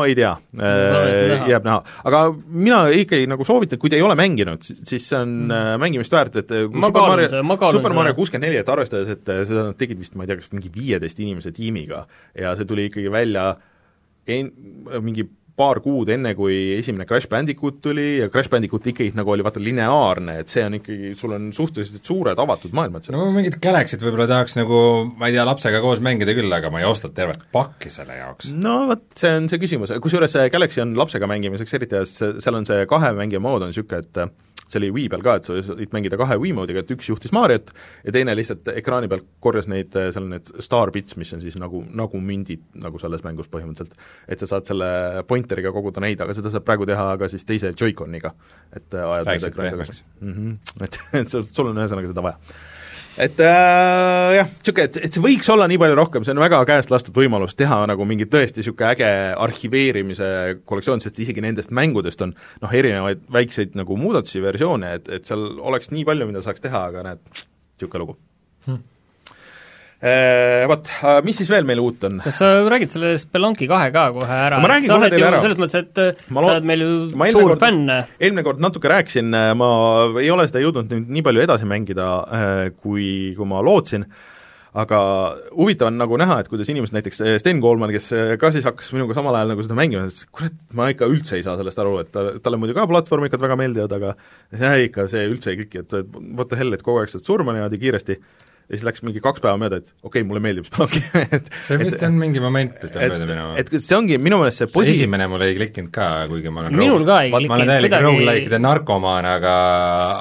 ei tea äh,, jääb näha. aga mina ikkagi nagu soovitan, kui te ei ole mänginud, siis see on mm. äh, mängimist väärt, et äh, ma Super Mario, Super Mario kuuskümmend neli, et arvestades, et äh, seda nad tegid vist, ma ei tea, kas mingi viieteist inimese tiimiga ja see tuli ikkagi välja en-, mingi paar kuud enne, kui esimene Crash Bandicoot tuli ja Crash Bandicoot ikkagi nagu oli vaata lineaarne, et see on ikkagi, sul on suhteliselt suured avatud maailmad seal. no mingit Galaxy't võib-olla tahaks nagu ma ei tea, lapsega koos mängida küll, aga ma ei osta tervet pakki selle jaoks. no vot, see on see küsimus, kusjuures see Galaxy on lapsega mängimiseks eriti hea, sest seal on see kahe mängija mood on niisugune, et see oli Wii peal ka, et sa võid mängida kahe Wii moodiga, et üks juhtis Mariot ja teine lihtsalt ekraani peal korjas neid, seal on need star bits, mis on siis nagu, nagu mündid nagu selles mängus põhimõtteliselt. et sa saad selle pointeriga koguda neid, aga seda saab praegu teha ka siis teise Joy-Coniga, et ajad need ekraani tagasi mm. -hmm. et, et sul on ühesõnaga seda vaja et äh, jah, niisugune, et, et see võiks olla nii palju rohkem, see on väga käest lastud võimalus teha nagu mingi tõesti niisugune äge arhiveerimise kollektsioon, sest isegi nendest mängudest on noh, erinevaid väikseid nagu muudatusi, versioone, et, et seal oleks nii palju, mida saaks teha, aga näed, niisugune lugu vot, mis siis veel meil uut on? kas sa räägid selle Spelunki kahe ka kohe ära? ma räägin kohe teile ära. selles mõttes, et ma sa oled meil ju suur kord, fänn. eelmine kord natuke rääkisin, ma ei ole seda jõudnud nüüd nii palju edasi mängida, kui, kui ma lootsin, aga huvitav on nagu näha, et kuidas inimesed, näiteks Sten Koolman, kes ka siis hakkas minuga samal ajal nagu seda mängima, ütles, kurat, ma ikka üldse ei saa sellest aru, et ta, talle muidu ka platvormikad väga meeldivad, aga jah, ikka see üldse ei kliki, et what the hell, et kogu aeg saad surma niimoodi kiiresti ja siis läks mingi kaks päeva mööda, et okei okay,, mulle meeldib Spelunki et see vist et, on mingi moment, et peab mööda minema. et see ongi minu meelest see põhi see esimene mul ei klikkinud ka, kuigi ma olen minul ka ei klikkinud, ma olen täielik rogu-like'ide narkomaan, aga,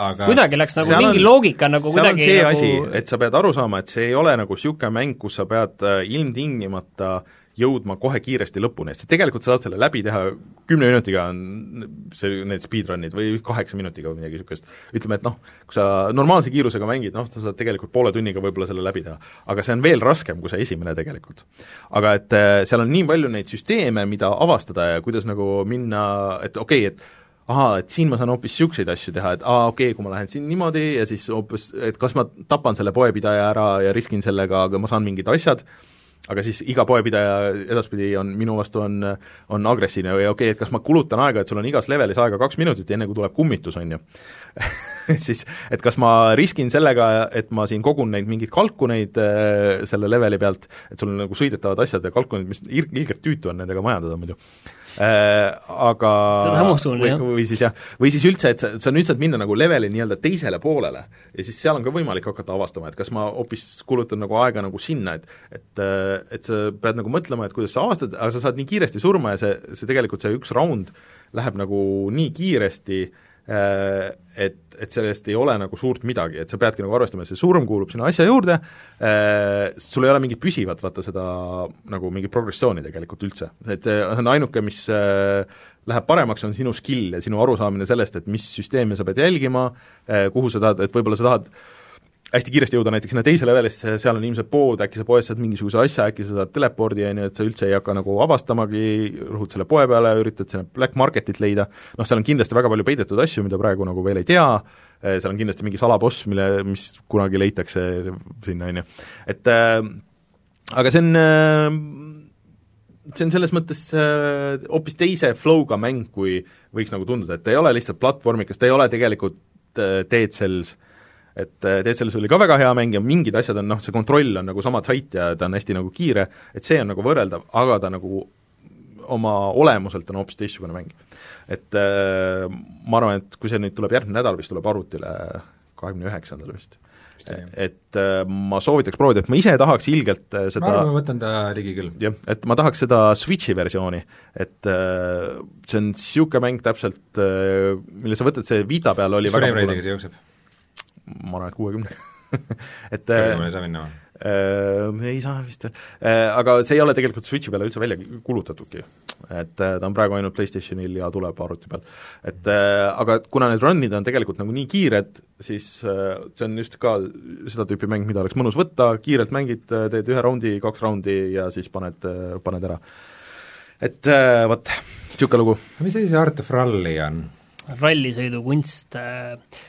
aga kuidagi läks nagu mingi on, loogika nagu kuidagi see nagu asi, et sa pead aru saama, et see ei ole nagu niisugune mäng, kus sa pead äh, ilmtingimata äh, jõudma kohe kiiresti lõpuni, et sa tegelikult saad selle läbi teha kümne minutiga on see, need speedrun'id või kaheksa minutiga või midagi niisugust. ütleme, et noh, kui sa normaalse kiirusega mängid, noh, sa saad tegelikult poole tunniga võib-olla selle läbi teha. aga see on veel raskem kui see esimene tegelikult. aga et äh, seal on nii palju neid süsteeme, mida avastada ja kuidas nagu minna, et okei okay,, et ahaa, et siin ma saan hoopis niisuguseid asju teha, et aa, okei okay,, kui ma lähen siin niimoodi ja siis hoopis, et kas ma tapan selle poepidaja ära ja riskin sellega, aga ma saan mingid asjad, aga siis iga poepidaja edaspidi on, minu vastu on, on agressiivne. Või okei okay,, et kas ma kulutan aega, et sul on igas levelis aega kaks minutit, enne kui tuleb kummitus, on ju? Siis et kas ma riskin sellega, et ma siin kogun neid mingeid kalkuneid äh, selle leveli pealt, et sul on nagu sõidetavad asjad ja kalkunid, mis ilgelt tüütu on nendega majandada muidu aga seda ma usun, jah. või siis jah, või siis üldse, et sa, sa nüüd saad minna nagu leveli nii-öelda teisele poolele ja siis seal on ka võimalik hakata avastama, et kas ma hoopis kulutan nagu aega nagu sinna, et et et sa pead nagu mõtlema, et kuidas sa avastad, aga sa saad nii kiiresti surma ja see, see tegelikult, see üks raund läheb nagu nii kiiresti äh, Äh, et, et sellest ei ole nagu suurt midagi, et sa peadki nagu arvestama, et see surm kuulub sinna asja juurde, äh, sul ei ole mingit püsivat, vaata seda nagu mingit progressiooni tegelikult üldse, et see on ainuke, mis äh, läheb paremaks, on sinu skill ja sinu arusaamine sellest, et mis süsteemi sa pead jälgima, kuhu sa tahad, et võib-olla sa tahad hästi kiiresti jõuda näiteks sinna teise levelisse, seal on ilmselt pood, äkki sa poest saad mingisuguse asja, äkki sa saad telepordi, on ju, et sa üldse ei hakka nagu avastamagi, rõhud selle poe peale, üritad sinna black marketit leida, noh, seal on kindlasti väga palju peidetud asju, mida praegu nagu veel ei tea, eh, seal on kindlasti mingi salaboss, mille, mis kunagi leitakse sinna, on ju. et äh, aga see on äh, see on selles mõttes hoopis äh, teise flow'ga mäng, kui võiks nagu tunduda, et ei ole lihtsalt platvormikas, ta ei ole tegelikult äh, Dead Cells. äh,, et äh, DSL-is oli ka väga hea mäng ja mingid asjad on noh, see kontroll on nagu sama tight ja ta on hästi nagu kiire, et see on nagu võrreldav, aga ta nagu oma olemuselt on hoopis teistsugune mäng. et äh, ma arvan, et kui see nüüd tuleb järgmine nädal, vist tuleb arvutile kahekümne üheksandal vist, et äh, ma soovitaks proovida, et ma ise tahaks ilgelt seda ma arvan, ma võtan ta ligi küll. jah, et ma tahaks seda Switchi versiooni, et see on niisugune mäng täpselt, mille sa võtad, see Vita peal oli mis väga see jookseb? Ma arvan, et kuuekümne et kuuekümne ei saa minna või? Äh, ei saa vist veel äh,, aga see ei ole tegelikult Switchi peale üldse välja kuulutatudki. et äh, ta on praegu ainult PlayStationil ja tuleb arvuti peal. et äh, aga kuna need run'id on tegelikult nagu nii kiired, siis äh, see on just ka seda tüüpi mäng, mida oleks mõnus võtta, kiirelt mängid, äh, teed ühe raundi, kaks raundi ja siis paned äh,, paned ära. et äh, vot, niisugune lugu. mis asi see Art of Rally on? Rallisõidukunst,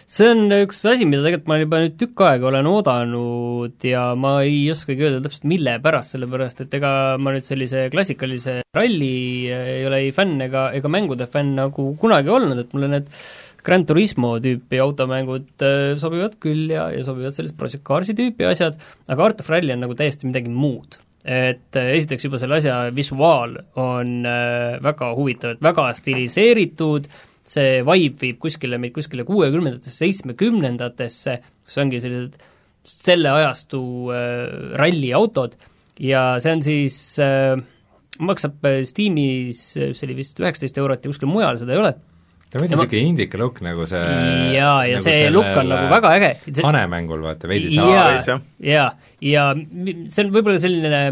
see on üks asi, mida tegelikult ma juba nüüd tükk aega olen oodanud ja ma ei oskagi öelda täpselt, mille pärast, sellepärast et ega ma nüüd sellise klassikalise ralli ei ole ei fänn ega, ega mängude fänn nagu kunagi olnud, et mulle need Gran Turismo tüüpi automängud äh, sobivad küll ja, ja sobivad sellised Project Carsi tüüpi asjad, aga Art of Rally on nagu täiesti midagi muud. Et äh, esiteks juba selle asja visuaal on äh, väga huvitav, et väga stiliseeritud, see vibe viib kuskile meid kuskile kuuekümnendatesse, seitsmekümnendatesse, kus ongi sellised selle ajastu äh, ralliautod ja see on siis äh,, maksab äh, Steamis, äh, see oli vist üheksateist eurot ja kuskil mujal seda ei ole. ta on veidi niisugune indika look nagu see jaa, ja nagu see look on nagu väga äge. hanemängul vaata, veidi see jaa, jaa, ja see on võib-olla selline,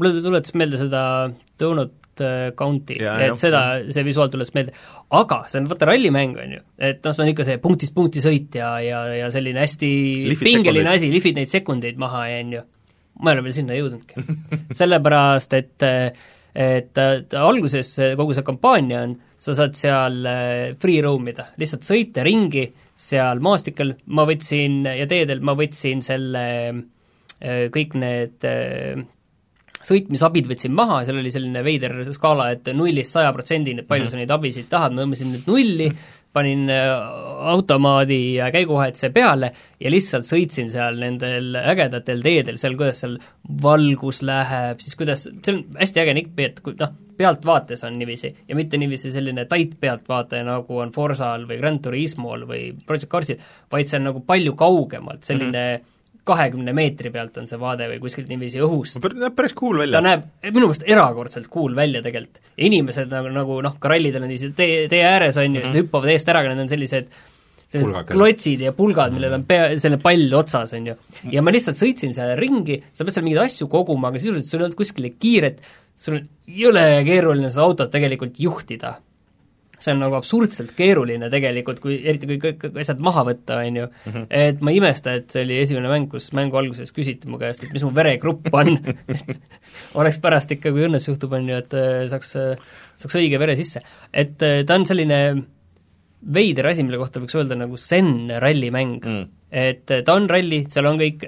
mulle tuletas meelde seda Donut Äh, County, et seda, see visuaal tuleb meelde. aga see on vaata rallimäng, on ju, et noh, see on ikka see punktist punkti sõit ja, ja, ja selline hästi lifid pingeline sekundid. asi, lihvid neid sekundeid maha ja on ju, ma ei ole veel sinna jõudnudki. Sellepärast, et et, alguses kogu see kampaania on, sa saad seal äh, free roam ida, lihtsalt sõita ringi seal maastikel, ma võtsin, ja teedel ma võtsin selle kõik need sõitmisabid võtsin maha, seal oli selline veider skaala, et nullist saja protsendini, et palju mm -hmm. sa neid abisid tahad, ma tõmbasin nüüd nulli, panin äh, automaadi käiguvahetuse peale ja lihtsalt sõitsin seal nendel ägedatel teedel, seal kuidas seal valgus läheb, siis kuidas, see on hästi äge nipp, et kui noh, pealtvaates on niiviisi ja mitte niiviisi selline tait pealtvaataja, nagu on Forsal või Gran Turismol või Project Carsil, vaid see on nagu palju kaugemalt, selline mm -hmm kahekümne meetri pealt on see vaade või kuskilt niiviisi õhust. näeb päris cool välja. ta näeb minu meelest erakordselt cool välja tegelikult. ja inimesed nagu, nagu noh, ka rallidel on niiviisi tee, tee ääres on ju mm, -hmm. siis nad mhm. hüppavad eest ära, aga need on sellised sellised klotsid ja pulgad, millel on pea, selline pall otsas, on ju. ja ma lihtsalt sõitsin seal ringi, sa pead seal mingeid asju koguma, aga sisuliselt sul ei olnud kuskile kiiret, sul on jõle keeruline seda autot tegelikult juhtida see on nagu absurdselt keeruline tegelikult, kui eriti kui kõik asjad maha võtta, on ju, mhm. et ma ei imesta, et see oli esimene mäng, kus mängu alguses küsiti mu käest, et mis mu veregrupp on oleks pärast ikka, kui õnnes juhtub, on ju, et äh, saaks, äh, saaks õige vere sisse. et äh, ta on selline veider asi, mille kohta võiks öelda nagu zen rallimäng mm.. et ta on ralli, seal on kõik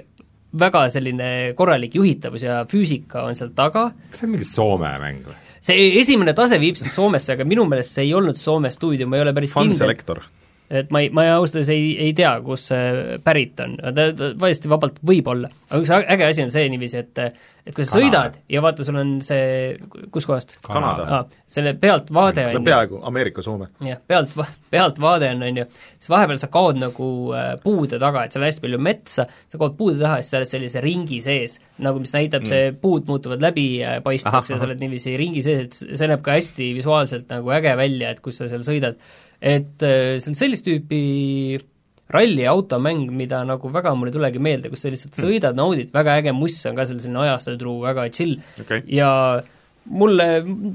väga selline korralik juhitavus ja füüsika on seal taga. kas see on mingi Soome mäng või? See esimene tase viib sind Soomesse, aga minu meelest see ei olnud Soome stuudio, ma ei ole päris kindel. Selector et ma ei, ma ausalt öeldes ei, ei tea, kust see pärit on, ta, ta täiesti vabalt võib olla. aga üks äge asi on see niiviisi, et et kui sa Kanada. sõidad ja vaata, sul on see, kuskohast? Kanada ah,. selle pealtvaade on see on peaaegu Ameerika-Soome. jah, pealt, pealtvaade on, on ju, siis vahepeal sa kaod nagu äh, puude taga, et seal on hästi palju metsa, sa kaod puude taha ja siis sa oled sellise ringi sees, nagu mis näitab mm., see puud muutuvad läbipaistvaks ja sa oled niiviisi ringi sees, et see näeb ka hästi visuaalselt nagu äge välja, et kus sa seal sõidad et äh, see on sellist tüüpi ralliautomäng, mida nagu väga mul ei tulegi meelde, kus sa lihtsalt hmm. sõidad, naudid, väga äge muss on ka seal, selline ajastutruu, väga chill okay. ja mulle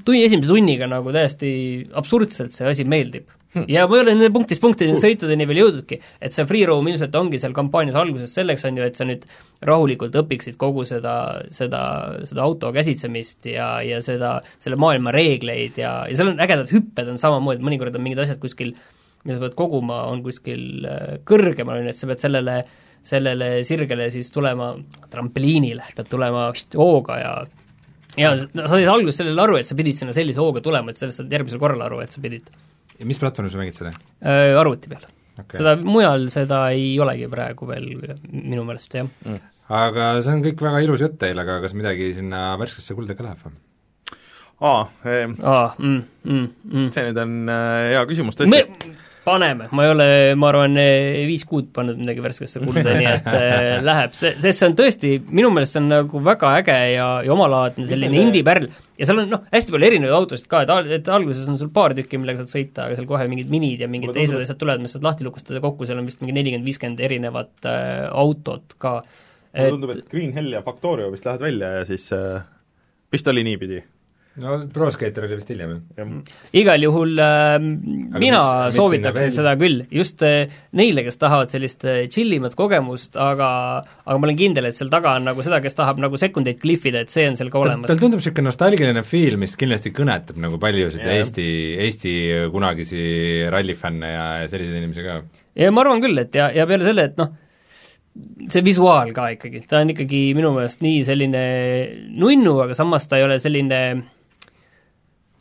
tunni, esimese tunniga nagu täiesti absurdselt see asi meeldib hmm.. Ja ma ei ole nende punktist punktideni sõitudeni veel jõudnudki, et see free roam ilmselt ongi seal kampaanias alguses selleks, on ju, et sa nüüd rahulikult õpiksid kogu seda, seda, seda auto käsitsemist ja, ja seda, selle maailma reegleid ja, ja seal on ägedad hüpped on samamoodi, mõnikord on mingid asjad kuskil, mida sa pead koguma, on kuskil äh, kõrgemal, on ju, et sa pead sellele sellele sirgele siis tulema, trampliinile pead tulema hooga ja ja sa said alguses sellele aru, et sa pidid sinna sellise hooga tulema, et sellest saad järgmisel korral aru, et sa pidid ja mis platvormil sa mängid seda äh,? Arvuti peal okay.. seda, mujal seda ei olegi praegu veel minu meelest, jah mm.. aga see on kõik väga ilus jutt teil, aga kas midagi sinna värskesse kulda ka läheb või? aa, ehm, mm, mm, mm. see nüüd on äh, hea küsimus tõesti paneme, ma ei ole, ma arvan, viis kuud pannud midagi värskesse kulda, nii et äh, läheb, see, sest see on tõesti, minu meelest see on nagu väga äge ja, ja omalaadne selline indie-pärl. Ja seal on noh, hästi palju erinevaid autosid ka, et al-, et alguses on sul paar tükki, millega saad sõita, aga seal kohe mingid minid ja mingid teised asjad tulevad, mis saad lahti lukustada kokku, seal on vist mingi nelikümmend, viiskümmend erinevat äh, autot ka. mulle tundub, et Green Hell ja Factorio vist lähevad välja ja siis äh, vist oli niipidi no Proskater oli vist hiljem, jah? igal juhul äh, mina mis, mis soovitaksin seda küll, just äh, neile, kes tahavad sellist äh, chillimat kogemust, aga aga ma olen kindel, et seal taga on nagu seda, kes tahab nagu sekundeid klihvida, et see on seal ka olemas. tal tundub niisugune nostalgiline feel, mis kindlasti kõnetab nagu paljusid yeah. Eesti, Eesti kunagisi rallifänne ja, ja selliseid inimesi ka. ja ma arvan küll, et ja, ja peale selle, et noh, see visuaal ka ikkagi, ta on ikkagi minu meelest nii selline nunnu, aga samas ta ei ole selline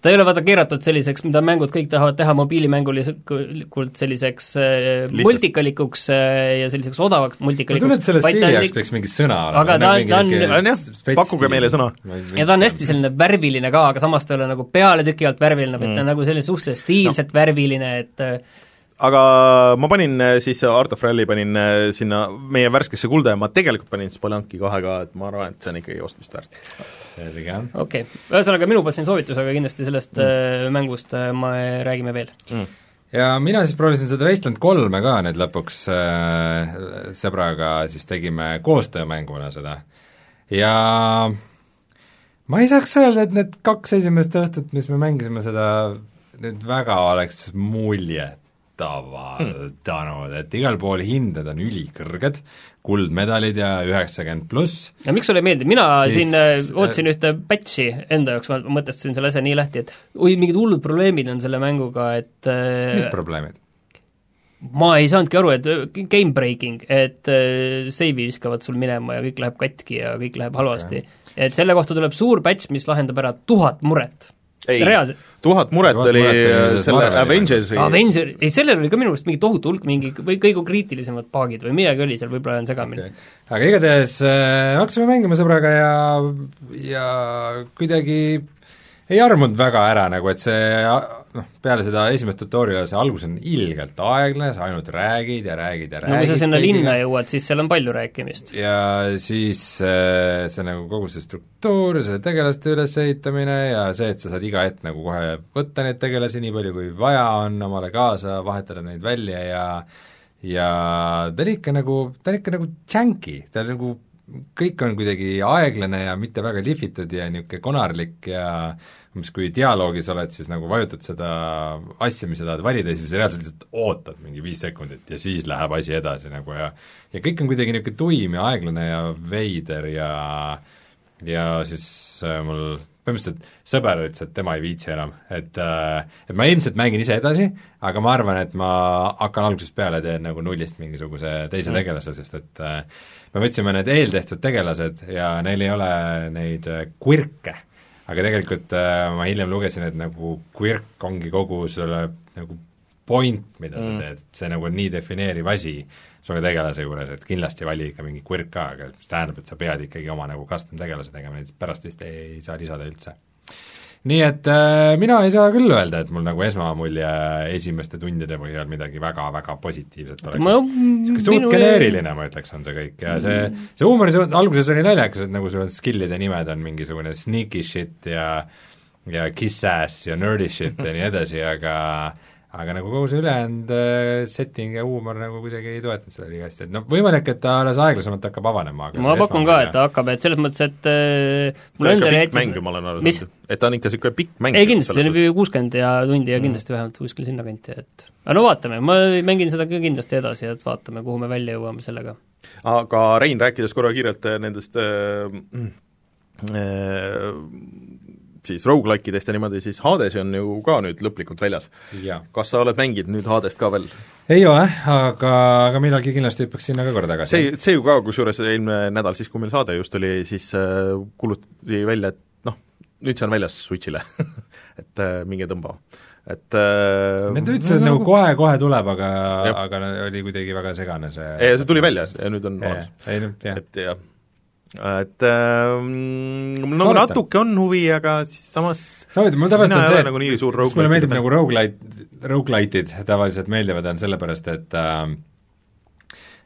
ta ei ole vaata keeratud selliseks, mida mängud kõik tahavad teha mobiilimängulikult selliseks äh, multikalikuks äh, ja selliseks odavaks multikalikuks. ma tunnen, et selle stiili jaoks peaks mingi sõna olema. aga ta on, ta on, on jah, pakkuge meile sõna. ja ta on hästi selline värviline ka, aga samas ta ei ole nagu pealetüki alt värviline mm., vaid ta on nagu selline suhteliselt stiilselt no. värviline, et äh, aga ma panin siis Art of Rally panin sinna meie värskesse kulda ja ma tegelikult panin Spelunki kahe ka, et ma arvan, et see on ikkagi ostmist väärt selge. okei okay., ühesõnaga minu poolt siin soovitus, aga kindlasti sellest mm. Äh, mängust me räägime veel mm. ja mina siis proovisin seda Wasteland kolme ka nüüd lõpuks äh, sõbraga, siis tegime koostöömänguna seda ja ma ei saaks öelda, et need kaks esimest õhtut, mis me mängisime seda, nüüd väga oleks muljet avaldanud, et igal pool hinded on ülikõrged, kuldmedalid ja üheksakümmend pluss. ja miks sulle ei meeldi, mina siis, siin äh, ootasin äh, ühte patch'i enda jaoks, ma mõtestasin selle asja nii lahti, et oi, mingid hullud probleemid on selle mänguga, et äh, mis probleemid? ma ei saanudki aru, et game breaking, et save'i viskavad sul minema ja kõik läheb katki ja kõik läheb halvasti okay.. et selle kohta tuleb suur patch, mis lahendab ära tuhat muret. reaalselt. Tuhat muret tuhat oli muret selle Avengersi Avenger, ei sellel oli ka minu meelest mingi tohutu hulk mingi või kõige kriitilisemad paagid või midagi oli seal, võib-olla olen segamini. Okay.. aga igatahes äh, hakkasime mängima sõbraga ja, ja kuidagi ei armunud väga ära nagu, et see noh, peale seda esimest tutorial'i see algus on ilgelt aeglane, sa ainult räägid ja räägid ja räägid no kui sa sinna linna jõuad, siis seal on palju rääkimist. ja siis äh, see nagu kogu see struktuur, see tegelaste ülesehitamine ja see, et sa saad iga hetk nagu kohe võtta neid tegelasi nii palju, kui vaja on, omale kaasa, vahetada neid välja ja ja ta oli ikka nagu, ta on ikka nagu janky, ta nagu kõik on kuidagi aeglane ja mitte väga lihvitud ja niisugune konarlik ja umbes kui dialoogis oled, siis nagu vajutad seda asja, mis sa tahad valida ja siis reaalselt lihtsalt ootad mingi viis sekundit ja siis läheb asi edasi nagu ja ja kõik on kuidagi niisugune tuim ja aeglane ja veider ja ja siis äh, mul põhimõtteliselt sõber ütles, et tema ei viitsi enam, et äh, et ma ilmselt mängin ise edasi, aga ma arvan, et ma hakkan algusest peale, teen nagu nullist mingisuguse teise mm. tegelase, sest et äh, me võtsime need eeltehtud tegelased ja neil ei ole neid quirk'e aga tegelikult äh, ma hiljem lugesin, et nagu quirk ongi kogu selle nagu point, mida mm. sa teed, see nagu on nii defineeriv asi sulle tegelase juures, et kindlasti vali ikka mingi quirk ka, aga mis tähendab, et sa pead ikkagi oma nagu custom tegelase tegema, neid pärast vist ei saa lisada üldse nii et äh, mina ei saa küll öelda, et mul nagu esmamulje esimeste tundide põhjal midagi väga-väga positiivset oleks niisugune suht geneeriline, ma ütleks, on see kõik ja see, mm. see huumor alguses oli naljakas, et nagu sul skill'ide nimed on mingisugune sneaky shit ja ja kiss ass ja nerdy shit ja nii edasi, aga aga nagu kogu see ülejäänud äh, setting ja huumor nagu kuidagi ei toetanud seda liiga hästi, et noh, võimalik, et ta alles aeglasemalt hakkab avanema, aga ma pakun ka, et ta hakkab, et selles mõttes, et äh, mul endal jättis mäng, ma olen aru saanud, et ta on ikka niisugune pikk mäng. ei kindlasti, see on kuuskümmend ja tundi ja mm. kindlasti vähemalt kuskil sinnakanti, et aga no vaatame, ma mängin seda ka kindlasti edasi, et vaatame, kuhu me välja jõuame sellega. aga Rein, rääkides korra kiirelt äh, nendest äh, äh, siis rogu-like'idest ja niimoodi, siis Hades on ju ka nüüd lõplikult väljas. kas sa oled mänginud nüüd Hadest ka veel? ei ole, aga, aga millalgi kindlasti hüppaks sinna ka korra tagasi. see, see ju ka, kusjuures eelmine nädal, siis kui meil saade just oli, siis äh, kuulutati välja, et noh, nüüd see on väljas Switch'ile et äh, minge tõmba et äh, Nad ütlesid no, nagu kohe-kohe tuleb, aga, aga oli kuidagi väga segane see ei, see tuli välja ja nüüd on olemas. et jah et äh, mul nagu natuke on huvi, aga siis samas samamoodi, mul tavaliselt on see, nagu nii suur mis mulle meeldib nagu rogu-lite, rogu-lite'id tavaliselt meeldivad, on sellepärast, et äh,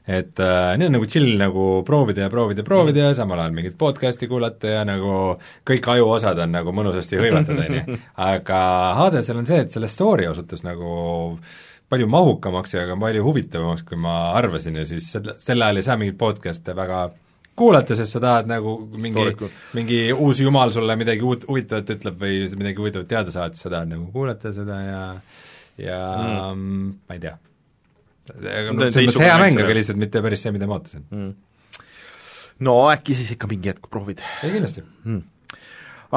et äh, need on nagu chill nagu proovida ja proovida ja proovida mm. ja samal ajal mingit podcast'i kuulata ja nagu kõik ajuosad on nagu mõnusasti hõivatud, on ju. aga Hadesel on see, et selle story osutus nagu palju mahukamaks ja ka palju huvitavamaks, kui ma arvasin ja siis selle, sel ajal ei saa mingeid podcast'e väga kuulata, sest sa tahad nagu mingi, mingi uus jumal sulle midagi uut, huvitavat ütleb või midagi huvitavat teada saad, sa tahad nagu kuulata seda ja ja mm. ma ei tea. selles mõttes hea mäng, aga lihtsalt mitte päris see, mida ma ootasin mm.. no äkki siis ikka mingi hetk proovid? ei, kindlasti mm..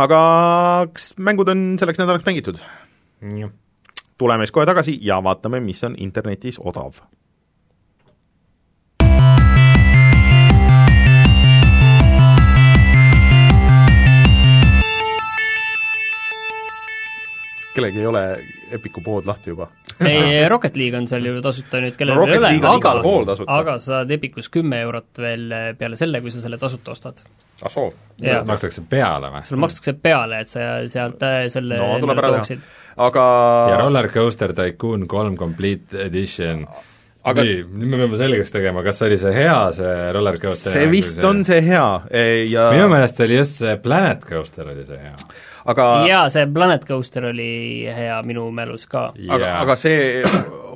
aga kas mängud on selleks nädalaks mängitud? tuleme siis kohe tagasi ja vaatame, mis on internetis odav kellelgi ei ole Epiku pood lahti juba ei, Rocket League on seal ju tasuta nüüd, kellel no, ei ole, aga, aga sa saad Epicus kümme eurot veel peale selle, kui sa selle tasuta ostad. ah soo? makstakse peale või? sulle makstakse peale, et sa sealt äh, selle no, ära teha. aga ja Roller Coaster Tycoon kolm Complete Edition aga nii, nüüd me peame selgeks tegema, kas oli see hea, see roller coaster? see vist see... on see hea ja minu meelest oli just see Planet Coaster oli see hea aga jaa, see Planet Coaster oli hea minu mälus ka yeah.. aga, aga see,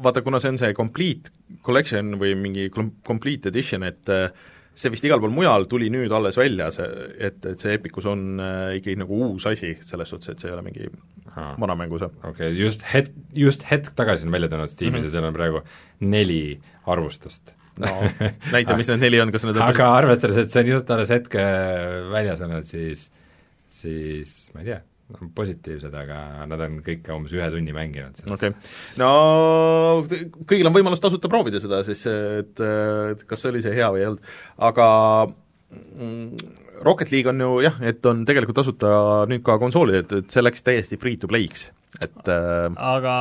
vaata, kuna see on see complete collection või mingi complete edition, et äh, see vist igal pool mujal tuli nüüd alles välja, see, et, et see Epicus on äh, ikkagi nagu uus asi, selles suhtes, et see ei ole mingi vana mängus. okei okay,, just het-, just hetk tagasi on välja tulnud Steamis mm -hmm. ja seal on praegu neli arvustust no näita, mis need neli on, kas need on aga arvestades, et see on just alles hetke väljas olnud, siis siis ma ei tea, positiivsed, aga nad on kõik umbes ühe tunni mänginud seda. okei okay., no kõigil on võimalus tasuta proovida seda siis, et, et kas oli see hea või ei olnud, aga mm, Rocket League on ju jah, et on tegelikult tasuta nüüd ka konsoolid, et, et see läks täiesti free to play'ks, et äh, aga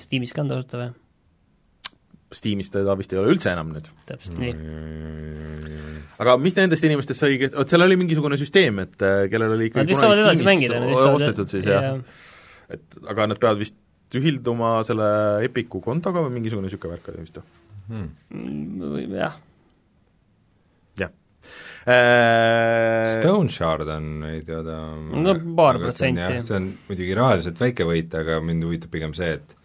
Steamis ka on tasuta või? Steamis teda vist ei ole üldse enam nüüd. täpselt nii aga mis nendest inimestest sai, vot seal oli mingisugune süsteem, et äh, kellel oli ikkagi saavad edasi mängida, ostetud siis jah ja.? et aga nad peavad vist ühilduma selle Epiku kontoga või mingisugune niisugune värk oli vist hmm. mm,? jah. jah äh, Stone Shard on, ei teada no paar protsenti. see on muidugi rahaliselt väike võit, aga mind huvitab pigem see, et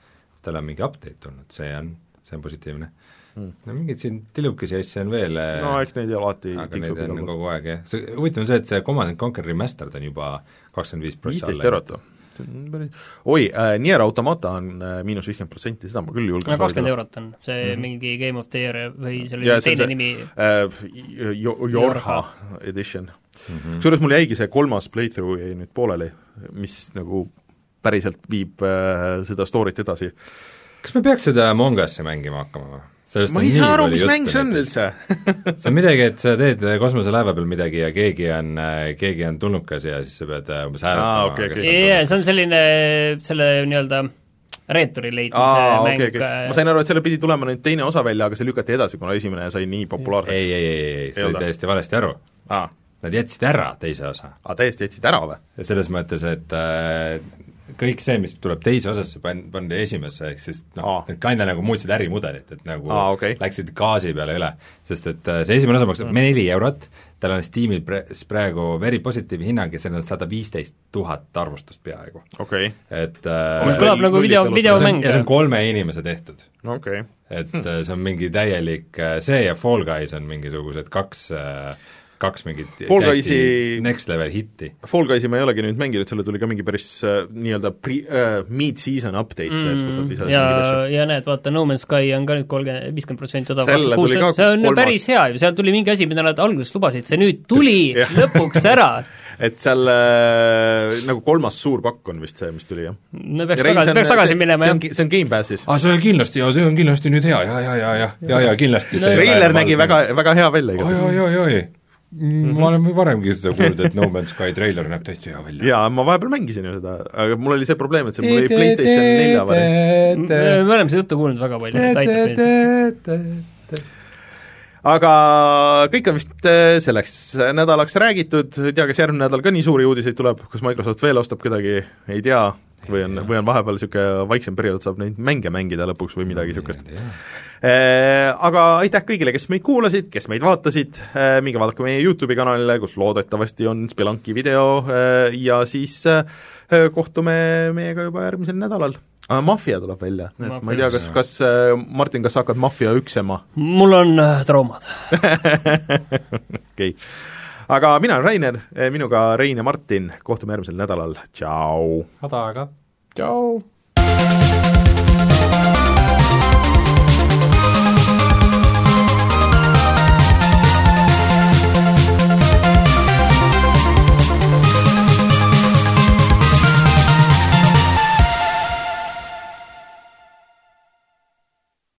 tal on mingi update tulnud, see on see on positiivne. Mm.. no mingeid siin tilukesi asju on veel eh, no eks neid alati aga neid on kogu aeg, jah. see, huvitav on see, et see Command and Conquer Remastered on juba kakskümmend viis prossa viisteist eurot või? päris, oi äh,, Nier Automata on äh, miinus viiskümmend protsenti, seda ma küll julgen no kakskümmend eurot on, see mm -hmm. mingi Game of the Year või see oli teine see, nimi? äh, Jorha edition. Mm -hmm.. kusjuures mul jäigi see kolmas playthrough jäi nüüd pooleli, mis nagu päriselt viib äh, seda story't edasi kas me peaks seda Among Us'i mängima hakkama või? Sellest ma ei saa aru, mis mäng see on üldse see on midagi, et sa teed kosmoselaeva peal midagi ja keegi on, keegi on tulnukas ja siis sa pead äh, umbes hääletama okay, okay. jaa, see on selline, selle nii-öelda reeturi leidmise Aa, mäng okay, okay. ma sain aru, et selle pidi tulema nüüd teine osa välja, aga see lükati edasi, kuna esimene sai nii populaarseks. ei, ei, ei, ei, sa said täiesti valesti aru. Nad jätsid ära teise osa. aa, täiesti jätsid ära või? selles mõttes, et äh, kõik see, mis tuleb teise osasse, pan-, pandi esimesse, ehk siis noh, need kinda nagu muutsid ärimudelit, et nagu Aa, okay. läksid gaasi peale üle. sest et äh, see esimene osa maksab mm. neli eurot, tal on Steamil pre-, praegu very positiivne hinnang ja seal on sada viisteist tuhat arvustust peaaegu okay.. et äh, kõlab nagu video, videomäng. ja see on kolme inimese tehtud. okay.. et hm. see on mingi täielik, äh, see ja Fall Guys on mingisugused kaks äh, kaks mingit Fall Guysi next level hitti. Fall Guysi ma ei olegi nüüd mänginud, selle tuli ka mingi päris äh, nii-öelda pre- äh,, mid-season update mm,, et kus nad lisasid ja, ja näed, vaata, No Man's Sky on ka nüüd kolmkümmend, viiskümmend protsenti odavam, see on kolmas. päris hea ju, seal tuli mingi asi, mida nad alguses lubasid, see nüüd tuli lõpuks ära et seal äh, nagu kolmas suur pakk on vist see, mis tuli, jah? no peaks tagasi, peaks tagasi minema, jah. see on Gamepassis. aa, ah, see on kindlasti, jaa, see on kindlasti nüüd hea, ja, ja, ja, ja, ja, ja kindlasti no, treiler nägi väga, väga hea välja igatahes. oi, oi, oi, oi Mm, ma olen varemgi seda kuulnud, et No Man's Sky treiler näeb täitsa hea välja. jaa, ma vahepeal mängisin ju seda, aga mul oli see probleem, et see mul oli PlayStation nelja variant. me oleme seda juttu kuulnud väga palju, et aitab meid. aga kõik on vist selleks nädalaks räägitud, ei tea, kas järgmine nädal ka nii suuri uudiseid tuleb, kas Microsoft veel ostab kedagi, ei tea, või on, või on vahepeal niisugune vaiksem periood, saab neid mänge mängida lõpuks või midagi niisugust. Äh, aga aitäh kõigile, kes meid kuulasid, kes meid vaatasid, äh, minge vaadake meie YouTube'i kanalile, kus loodetavasti on Spelunki video äh, ja siis kohtume meiega juba järgmisel nädalal. Mafia tuleb välja, et ma ei tea, kas, kas Martin, kas sa hakkad Mafia üksema? mul on traumad okei okay. aga mina olen Rainer, minuga Rein ja Martin, kohtume järgmisel nädalal, tšau! häda aega! tšau!